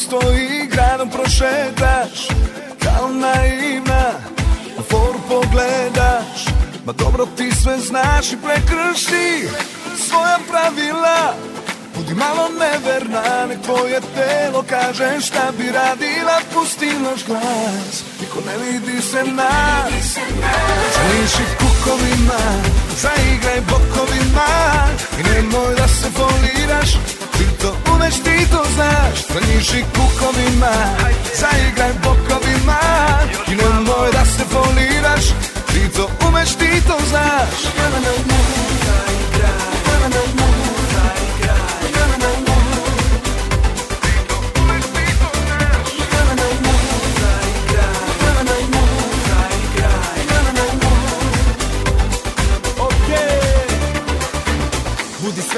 dobro stoji Gradom prošetaš, kao naivna U foru pogledaš, ma dobro ti sve znaš i prekrši Svoja pravila, budi malo neverna Nek tvoje telo kaže šta bi radila. Pusti naš glas, niko ne vidi se nas. Zališi kukovima, zaigraj bokovima I nemoj da se foliraš, ti to umeš, ti to znaš? Zališi kukovima, zaigraj bokovima. I nemoj da se foliraš, ti to umeš, ti to znaš. Budi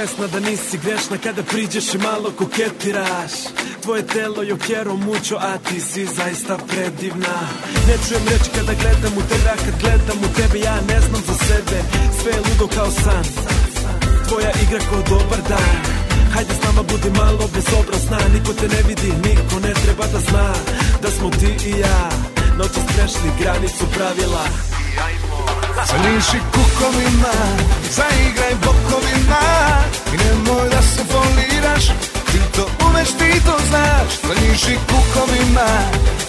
svesna da nisi grešna kada priđeš i malo koketiraš. Tvoje telo je okjero mučo, a ti si zaista predivna. Ne čujem reći kada gledam u tebe, a kad gledam u tebe ja ne znam za sebe. Sve je ludo kao san, tvoja igra ko dobar dan. Hajde s nama budi malo bezobrazna Niko te ne vidi, niko ne treba da zna Da smo ti i ja. Noći prešli granicu pravila Zališi kukovima, zaigraj bokovima I nemoj da se foliraš, ti to umeš, ti to znaš. Zališi kukovima,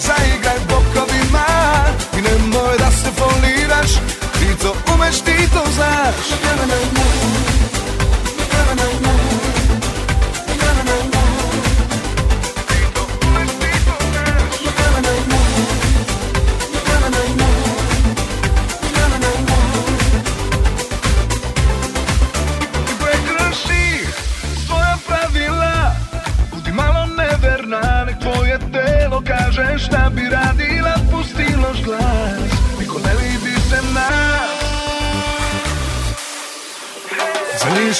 zaigraj bokovima I nemoj da se foliraš, ti to umeš, ti to znaš. prekrši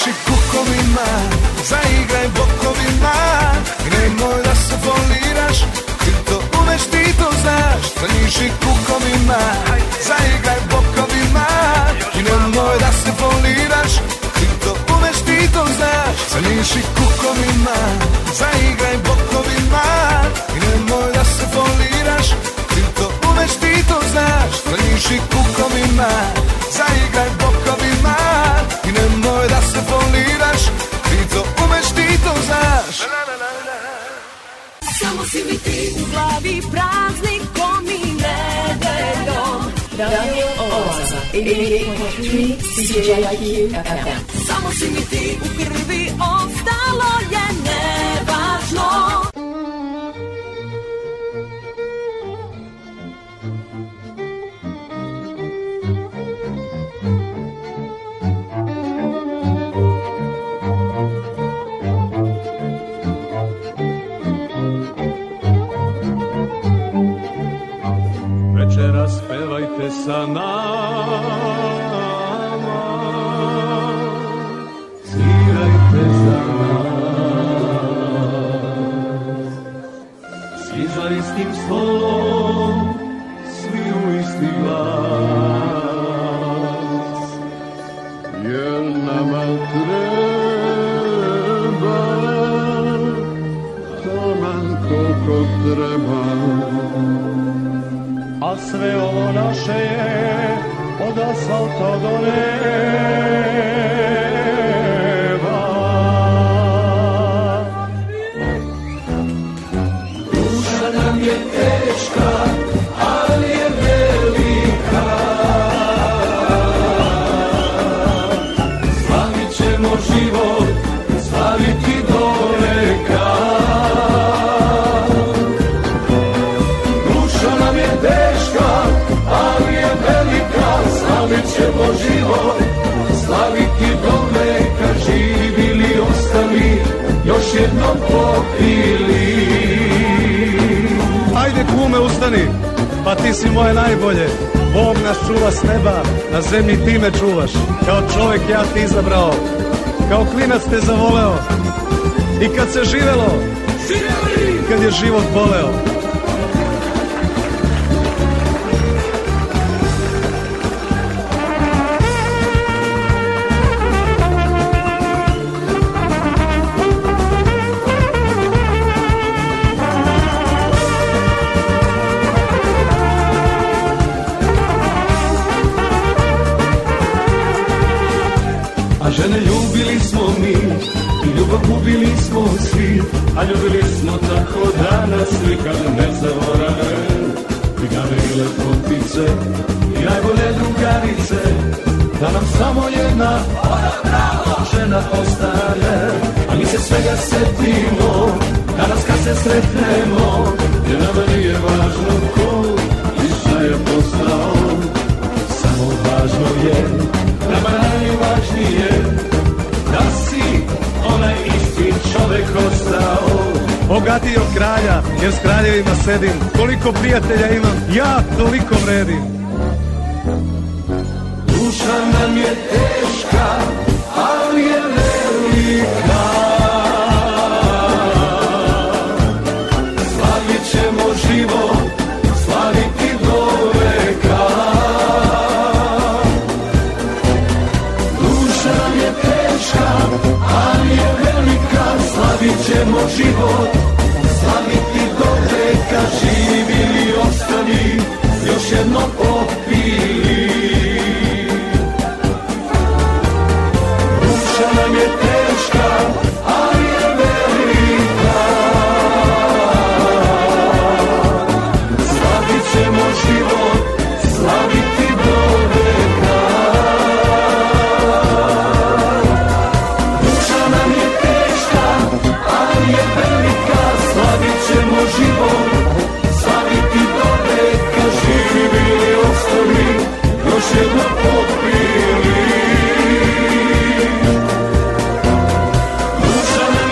Naši kukovima, zaigraj bokovima. Nemoj da se voliraš, ti to umeš, ti to znaš. Naši kukovima, zaigraj bokovima. I nemoj da se voliraš, ti to umeš, ti to znaš. Naši kukovima, zaigraj bokovima. I nemoj da se voliraš, ti to umeš, ti to znaš. Naši kukovima, zaigraj bokovima. si mi ti u glavi nedeljom. Radio Oaza, 88.3 CJIQ FM. Samo si mi ti u krvi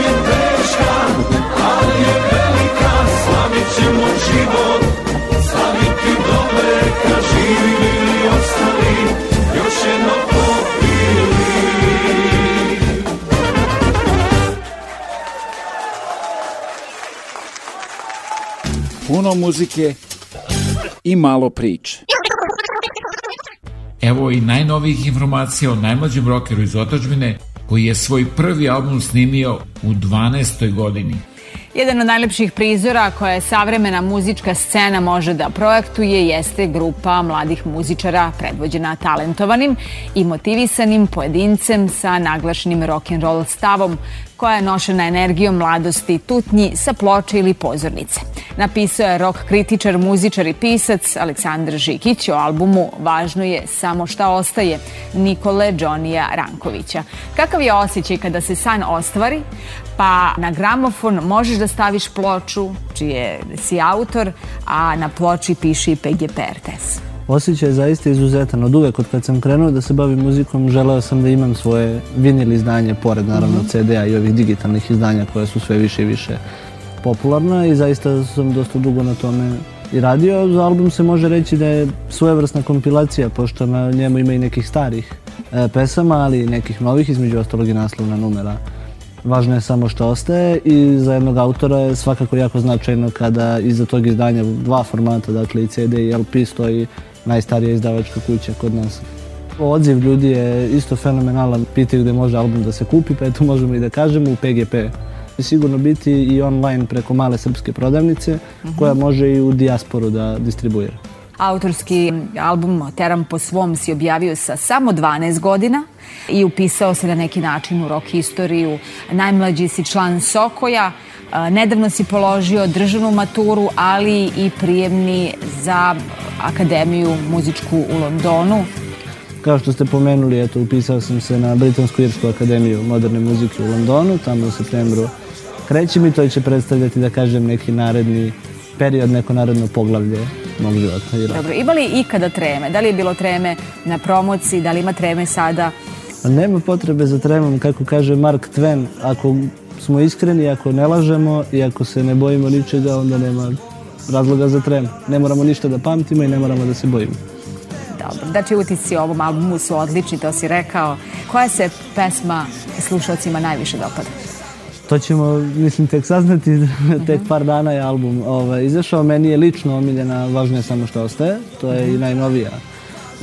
je teška, ali je velika ćemo život, ostali, još muzike i malo priče. Evo i najnovijih informacija o najmlađem rockeru iz otačbine koji je svoj prvi album snimio u 12. godini. Jedan od najlepših prizora koje savremena muzička scena može da projektuje jeste grupa mladih muzičara predvođena talentovanim i motivisanim pojedincem sa naglašenim rock'n'roll stavom koja je nošena energijom mladosti tutnji sa ploče ili pozornice. Napisao je rock kritičar, muzičar i pisac Aleksandar Žikić o albumu Važno je samo šta ostaje Nikole Džonija Rankovića. Kakav je osjećaj kada se san ostvari, pa na gramofon možeš da staviš ploču čije si autor, a na ploči piši PGP RTS. Osjećaj je zaista izuzetan. Od uvek, od kad sam krenuo da se bavim muzikom, želeo sam da imam svoje vinil izdanje, pored naravno Mhm. CD-a i ovih digitalnih izdanja koja su sve više i više popularna i zaista sam dosta dugo na tome i radio. Za album se može reći da je svojevrsna kompilacija, pošto na njemu ima i nekih starih e, pesama, ali i nekih novih, između ostalog i naslovna numera. Važno je samo što ostaje i za jednog autora je svakako jako značajno kada iza tog izdanja dva formata, dakle i CD i LP stoji najstarija izdavačka kuća kod nas. Odziv ljudi je isto fenomenalan, pitaju gde može album da se kupi, pa eto možemo i da kažemo u PGP. Sigurno biti i online preko male srpske prodavnice koja može i u dijasporu da distribuira. Autorski album Teram po svom si objavio sa samo 12 godina i upisao se na neki način u rock istoriju. Najmlađi si član Sokoja, nedavno si položio državnu maturu, ali i prijemni za Akademiju muzičku u Londonu. Kao što ste pomenuli, eto, upisao sam se na Britansku-Irsku akademiju moderne muzike u Londonu, tamo u septembru krećem i to će predstavljati, da kažem, neki naredni period, neko naredno poglavlje mog života i. Dobro, ima li ikada treme? Da li je bilo treme na promociji, da li ima treme sada? Nema potrebe za tremom, kako kaže Mark Twain, ako smo iskreni, ako ne lažemo i ako se ne bojimo ničega, onda nema razloga za trem. Ne moramo ništa da pamtimo i ne moramo da se bojimo. Dobro, znači utisci o ovom albumu su odlični, to si rekao. Koja se pesma slušalcima najviše dopada? To ćemo, mislim, tek saznati, tek par dana je album ovaj, izašao. Meni je lično omiljena Važno je samo što ostaje, to je i najnovija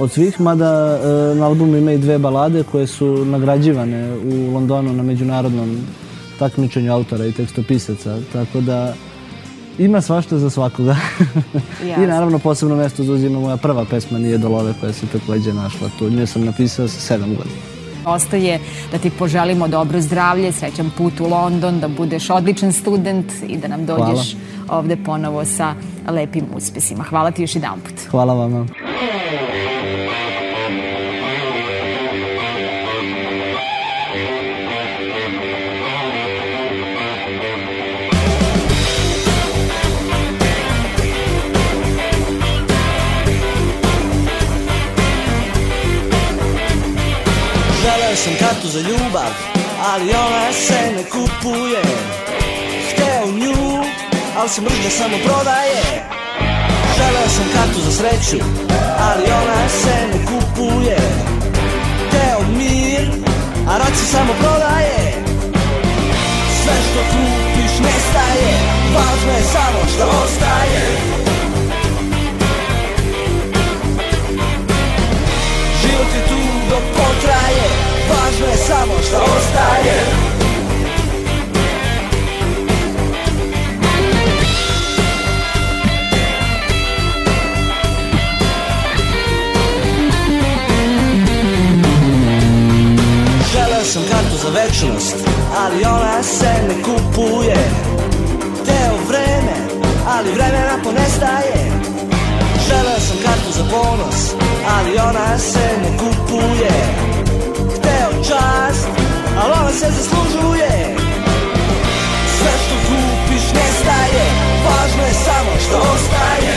od svih, mada e, na albumu ima i dve balade koje su nagrađivane u Londonu na međunarodnom takmičenju autora i tekstopisaca, tako da ima svašta za svakoga. I naravno posebno mesto zauzima moja prva pesma Nije dolove koja se takođe našla tu. Nju sam napisao sa sedam godina. Ostaje da ti poželimo dobro zdravlje, srećan put u London, da budeš odličan student i da nam dođeš ovde ponovo sa lepim uspesima. Hvala ti još jedan put. Hvala vama. Sam kartu za ljubav, ali ona se ne kupuje. Hteo nju, ali se mržnja samo prodaje. Želeo sam kartu za sreću, ali ona se ne kupuje. Hteo mir, a rad se samo prodaje. Sve što kupiš nestaje, važno je samo što ostaje. Život je tu dok potraje Važno je samo što ostaje. Želeo sam kartu za večnost Ali ona se ne kupuje. Teo vreme Ali vremena ponestaje. Želeo sam kartu za ponos Ali ona se ne kupuje čast Ali ona se zaslužuje. Sve što kupiš nestaje Važno je samo što ostaje.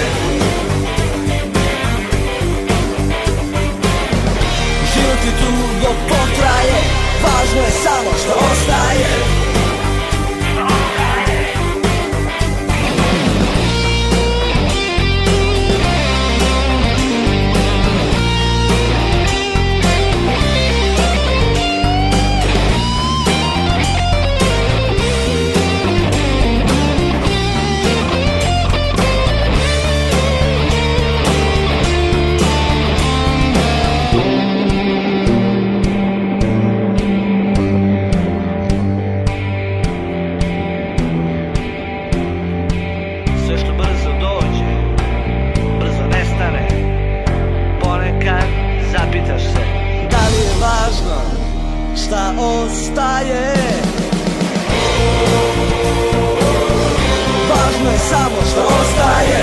Život tu dok potraje Važno je samo što ostaje ostaje. Važno je samo što ostaje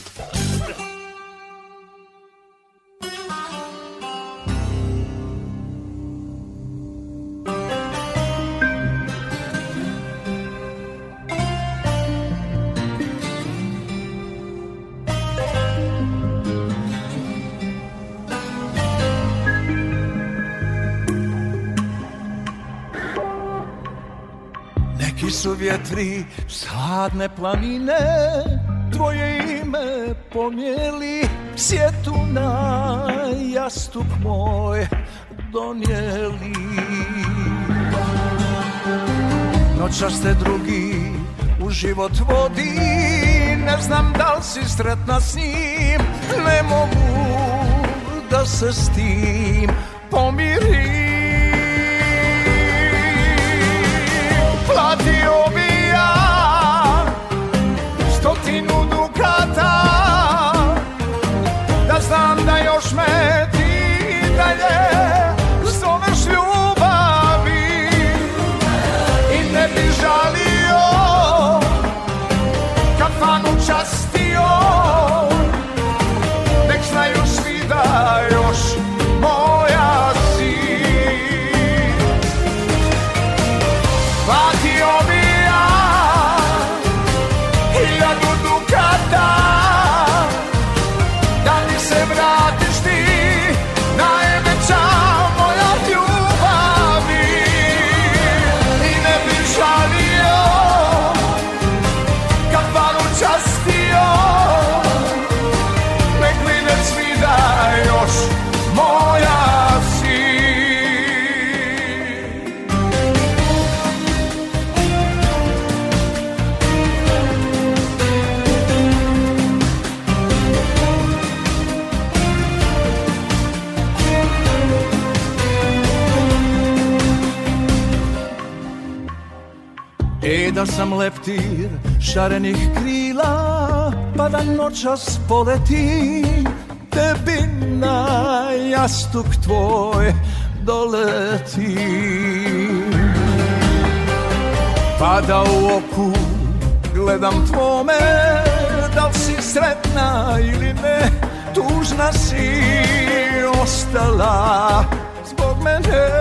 Vjetri sladne planine Tvoje ime pomijeli. Sjetu na jastuk moj donijeli. Noćas te drugi u život vodi. Ne znam da li si sretna s njim. Ne mogu da se s tim pomirim. Platio bi sin da sam leptir šarenih krila Pa da noćas poleti Tebi na jastuk tvoj doleti Pa da u oku gledam tvome Da li si sretna ili ne Tužna si ostala zbog mene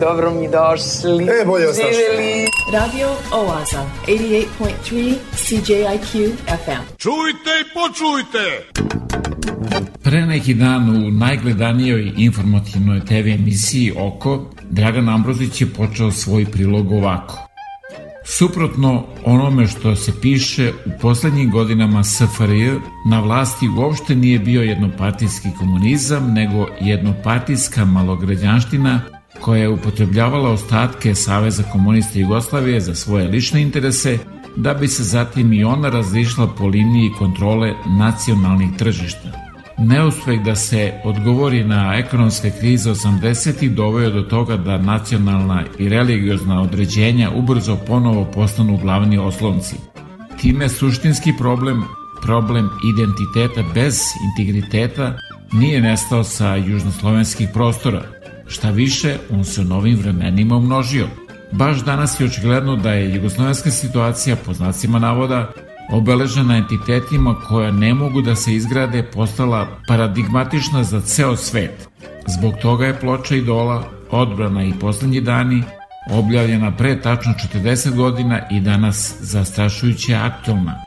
dobro mi došli. E, bolje vas našli. Živeli. Radio Oaza, 88.3 CJIQ FM. Čujte i počujte! Pre neki dan u najgledanijoj informativnoj TV emisiji Oko, Dragan Ambrozić je počeo svoj prilog ovako. Suprotno onome što se piše, u poslednjim godinama SFRJ na vlasti uopšte nije bio jednopartijski komunizam, nego jednopartijska malograđanština koja je upotrebljavala ostatke Saveza komunista Jugoslavije za svoje lične interese, da bi se zatim i ona razlišla po liniji kontrole nacionalnih tržišta. Neuspeh da se odgovori na ekonomske krize 80. doveo do toga da nacionalna i religiozna određenja ubrzo ponovo postanu glavni oslonci. Time suštinski problem, problem identiteta bez integriteta, nije nestao sa južnoslovenskih prostora. Šta više, on se u novim vremenima umnožio. Baš danas je očigledno da je jugoslovenska situacija, po znacima navoda, obeležena entitetima koja ne mogu da se izgrade postala paradigmatična za ceo svet. Zbog toga je ploča idola Odbrana i poslednji dani objavljena pre tačno 40 godina i danas zastrašujuće aktualna.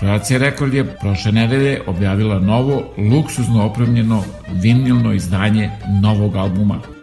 Croatia Record je prošle nedelje objavila novo, luksuzno opremljeno vinilno izdanje novog albuma –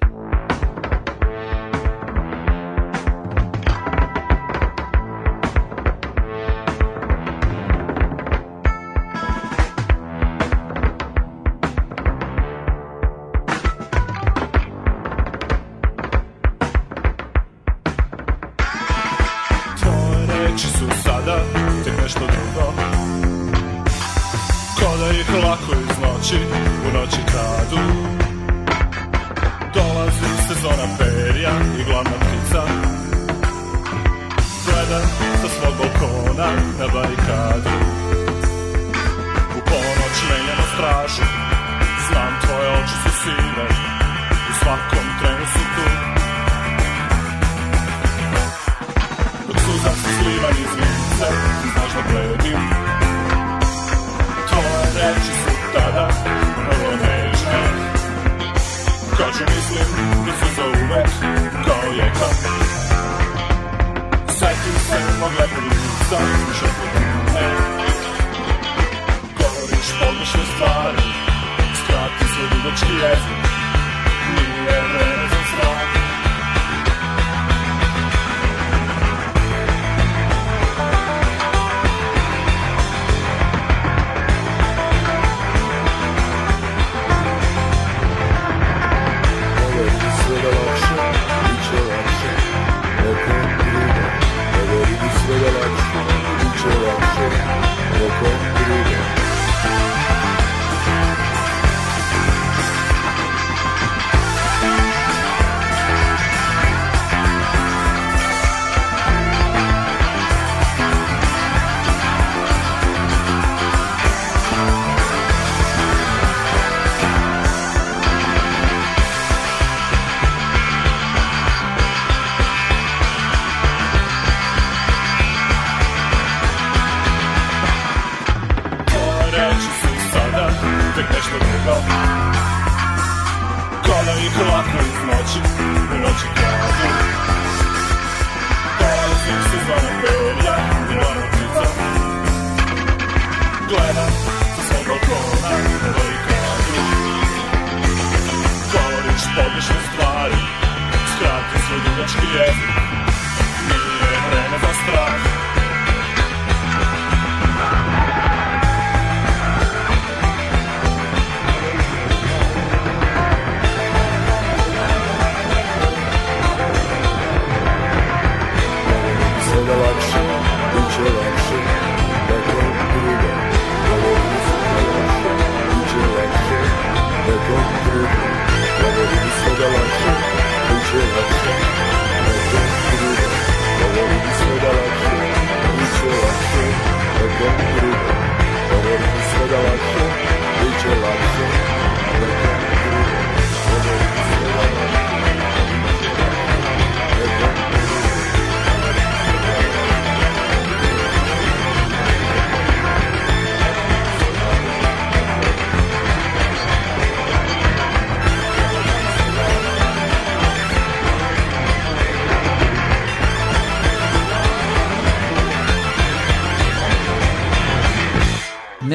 you guys.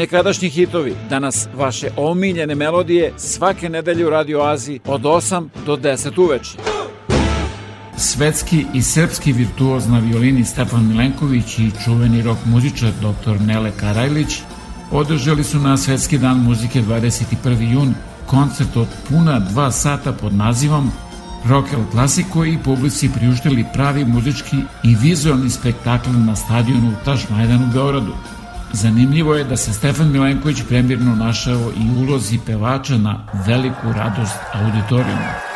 Nekadašnji hitovi, danas vaše omiljene melodije svake nedelje u Radio Aziji od 8 do 10 uveče. Svetski i srpski virtuoz na violini Stefan Milenković i čuveni rok muzičar dr. Nele Karajlić održali su na Svetski dan muzike 21. jun koncert od puna dva sata pod nazivom Rock El Clasico i publici priuštili pravi muzički i vizualni spektakl na stadionu Tašmajdan u Beoradu. Zanimljivo je da se Stefan Milenković premirno našao i ulozi pevača na veliku radost auditorijuma.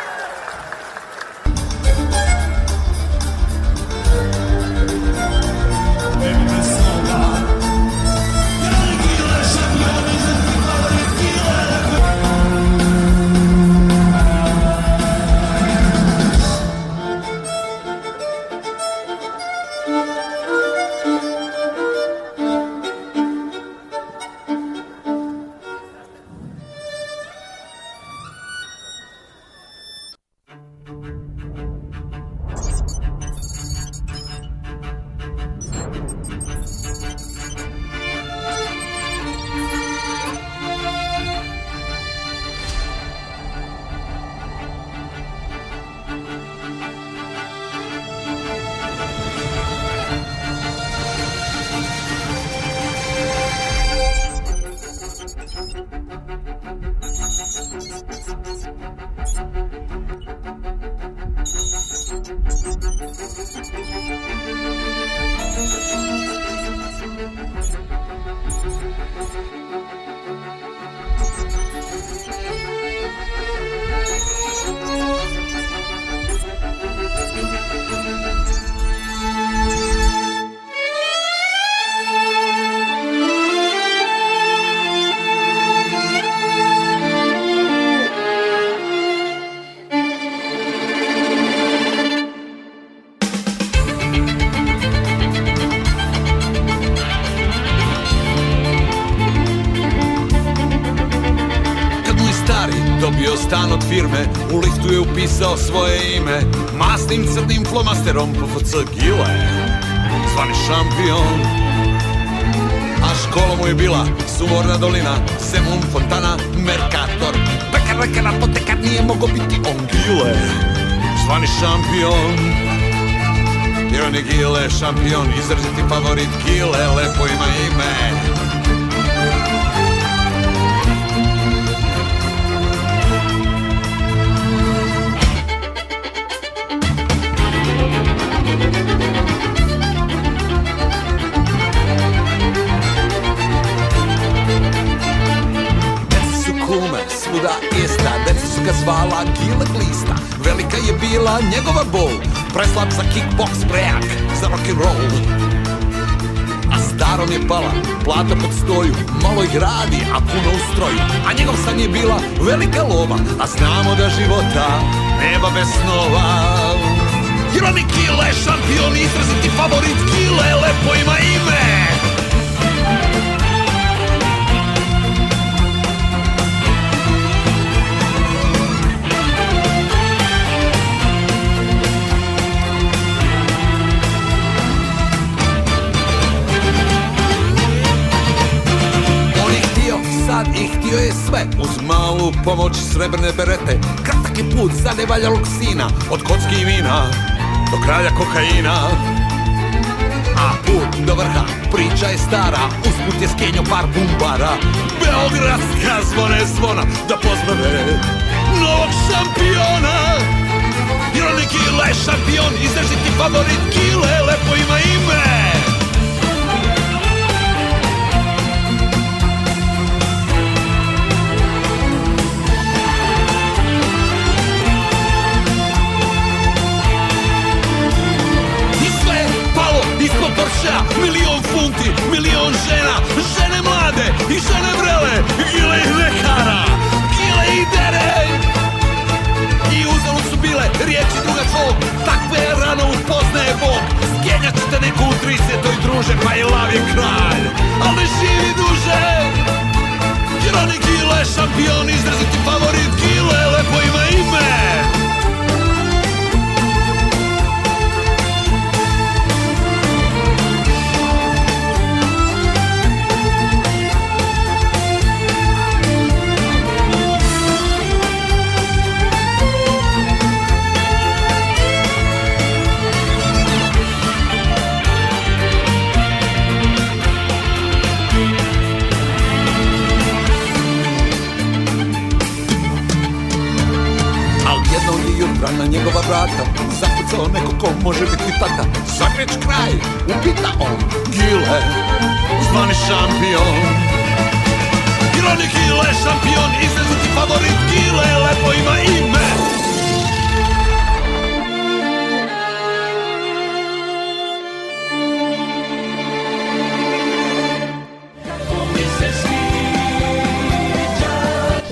Masnim crnim flomasterom PFC Gile. Zvani šampion. A škola mu je bila Sumorna dolina Semun Fontana Mercator. Pekar lekar apotekar nije mogo biti on Gile. Zvani šampion. Jer on je Gile šampion Izraziti favorit Gile Lepo ima ime ga zvala Gile Glista Velika je bila njegova bol. Preslab za kickbox, prejak za rock'n'roll. A starom je pala plata pod stoju Malo ih radi, a puno u stroju A njegov san je bila velika lova A znamo da života nema bez snova. Jer oni Gile šampion, izraziti favorit Gile, lepo ima ime i htio je sve Uz malu pomoć srebrne berete. Kratak je put za nevaljalog sina Od kocki i vina do kralja kokaina. A put do vrha, priča je stara Usput je skenjo par bumbara. Beogradska zvone zvona Da pozdrave novog šampiona. Jer on je Gile šampion Izražiti favorit Gile Lepo ima ime i žene vrele, gile i lekara, gile i dere. I uzalud su bile riječi druga tvog, takve rano upoznaje Bog. Skenjat ćete neku u 30. druže, pa i lav je kralj, ali ne živi duže. Jer oni gile šampion, izraziti favorit gile, lepo ima ime. Može biti tata. Zagreć kraj, upita on. Gile, zvani šampion. Ironik Gile, šampion Izraziti favorit Gile Lepo ima ime.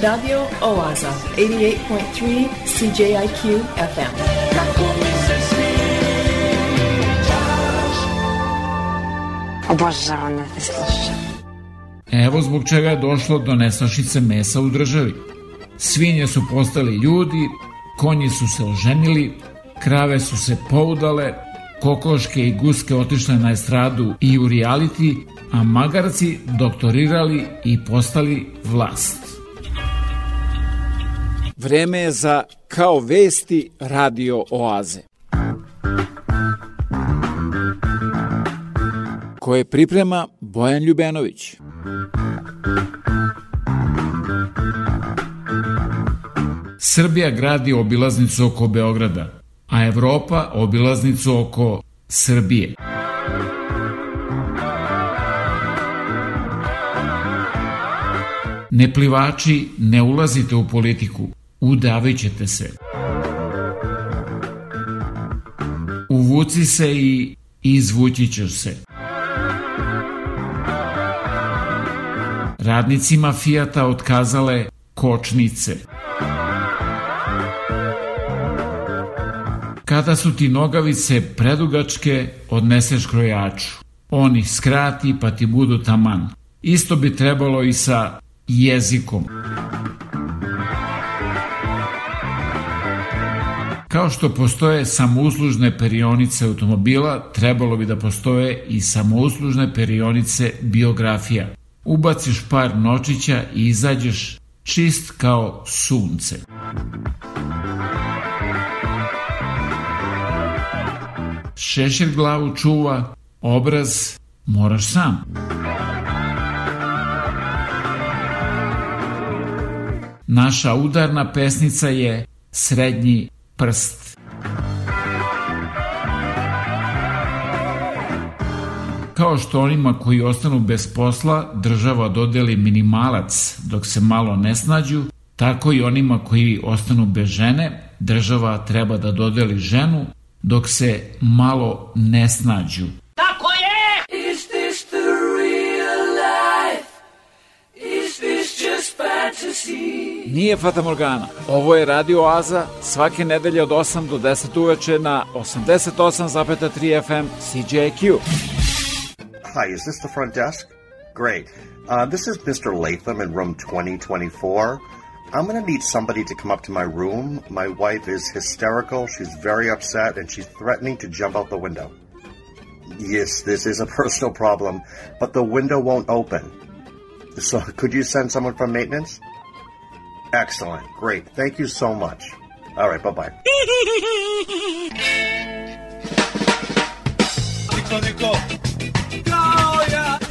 Radio Oaza, 88.3 CJIQ FM. Obožavam da te slušam. Evo zbog čega je došlo do nestašice mesa u državi. Svinje su postali ljudi, konji su se oženili, krave su se poudale, kokoške i guske otišle na estradu i u reality, a magarci doktorirali i postali vlast. Vreme je za Kao vesti radio oaze. Koje priprema Bojan Ljubenović. Srbija gradi obilaznicu oko Beograda, a Evropa obilaznicu oko Srbije. Ne plivači, ne ulazite u politiku, udavit ćete se. Uvuci se i izvući ćeš se. Radnicima Fijata otkazale kočnice. Kada su ti nogavice predugačke, odneseš krojaču. On ih skrati pa ti budu taman. Isto bi trebalo i sa jezikom. Kao što postoje samouslužne perionice automobila, trebalo bi da postoje i samouslužne perionice biografija. Ubaciš par nočića i izađeš čist kao sunce. Šešir glavu čuva, obraz moraš sam. Naša udarna pesnica je Srednji prst. Kao što onima koji ostanu bez posla država dodeli minimalac dok se malo ne snađu, tako i onima koji ostanu bez žene država treba da dodeli ženu dok se malo ne snađu. Tako je! Is this the real life? Is this just fantasy? Nije Fata Morgana. Ovo je Radio Oaza svake nedelje od 8 do 10 uveče na 88,3 FM CJQ. Hi, is this the front desk? Great. Uh, this is Mr. Latham in room 2024. I'm going to need somebody to come up to my room. My wife is hysterical. She's very upset and she's threatening to jump out the window. Yes, this is a personal problem, but the window won't open. So, could you send someone from maintenance? Excellent. Great. Thank you so much. All right. Bye bye.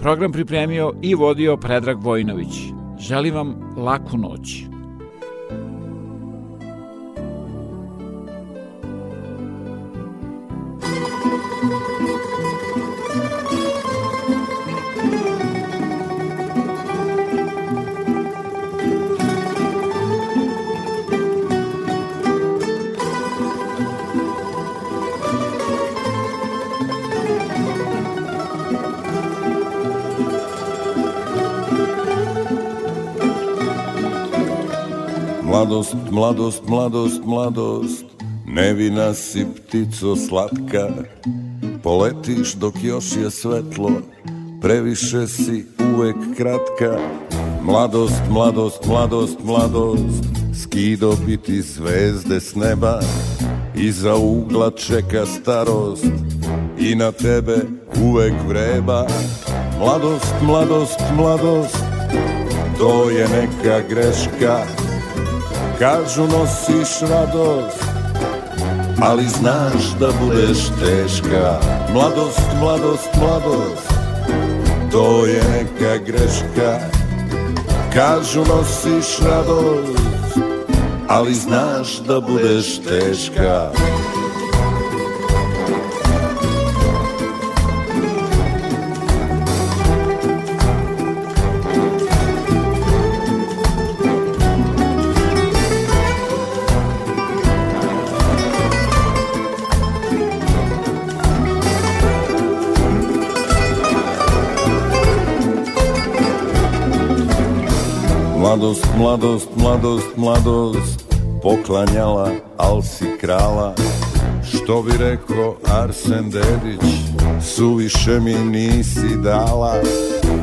Program pripremio i vodio Predrag Vojnović. Želim vam laku noć. Mladost, mladost, mladost, mladost. Nevina si ptico slatka. Poletiš dok još je svetlo. Previše si uvek kratka. Mladost, mladost, mladost, mladost. Skido biti zvezde s neba. Iza ugla čeka starost. I na tebe uvek vreba. Mladost, mladost, mladost. To je neka greška Kažu nosiš radost Ali znaš da budeš teška. Mladost, mladost, mladost To je neka greška. Kažu nosiš radost Ali znaš da budeš teška Mladost, mladost, mladost, mladost Poklanjala, al si krala. Što bi rekao Arsen Dedić Suviše mi nisi dala.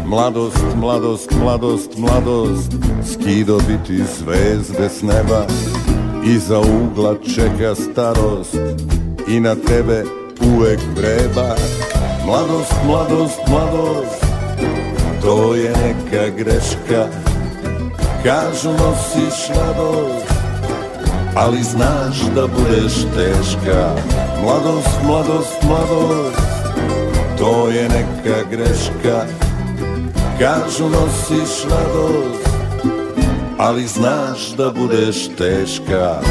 Mladost, mladost, mladost, mladost Skido biti zvezde s neba. Iza ugla čeka starost I na tebe uvek vreba. Mladost, mladost, mladost To je neka greška Kažu nosiš radost Ali znaš da budeš teška. Mladost, mladost, mladost To je neka greška. Kažu nosiš radost Ali znaš da budeš teška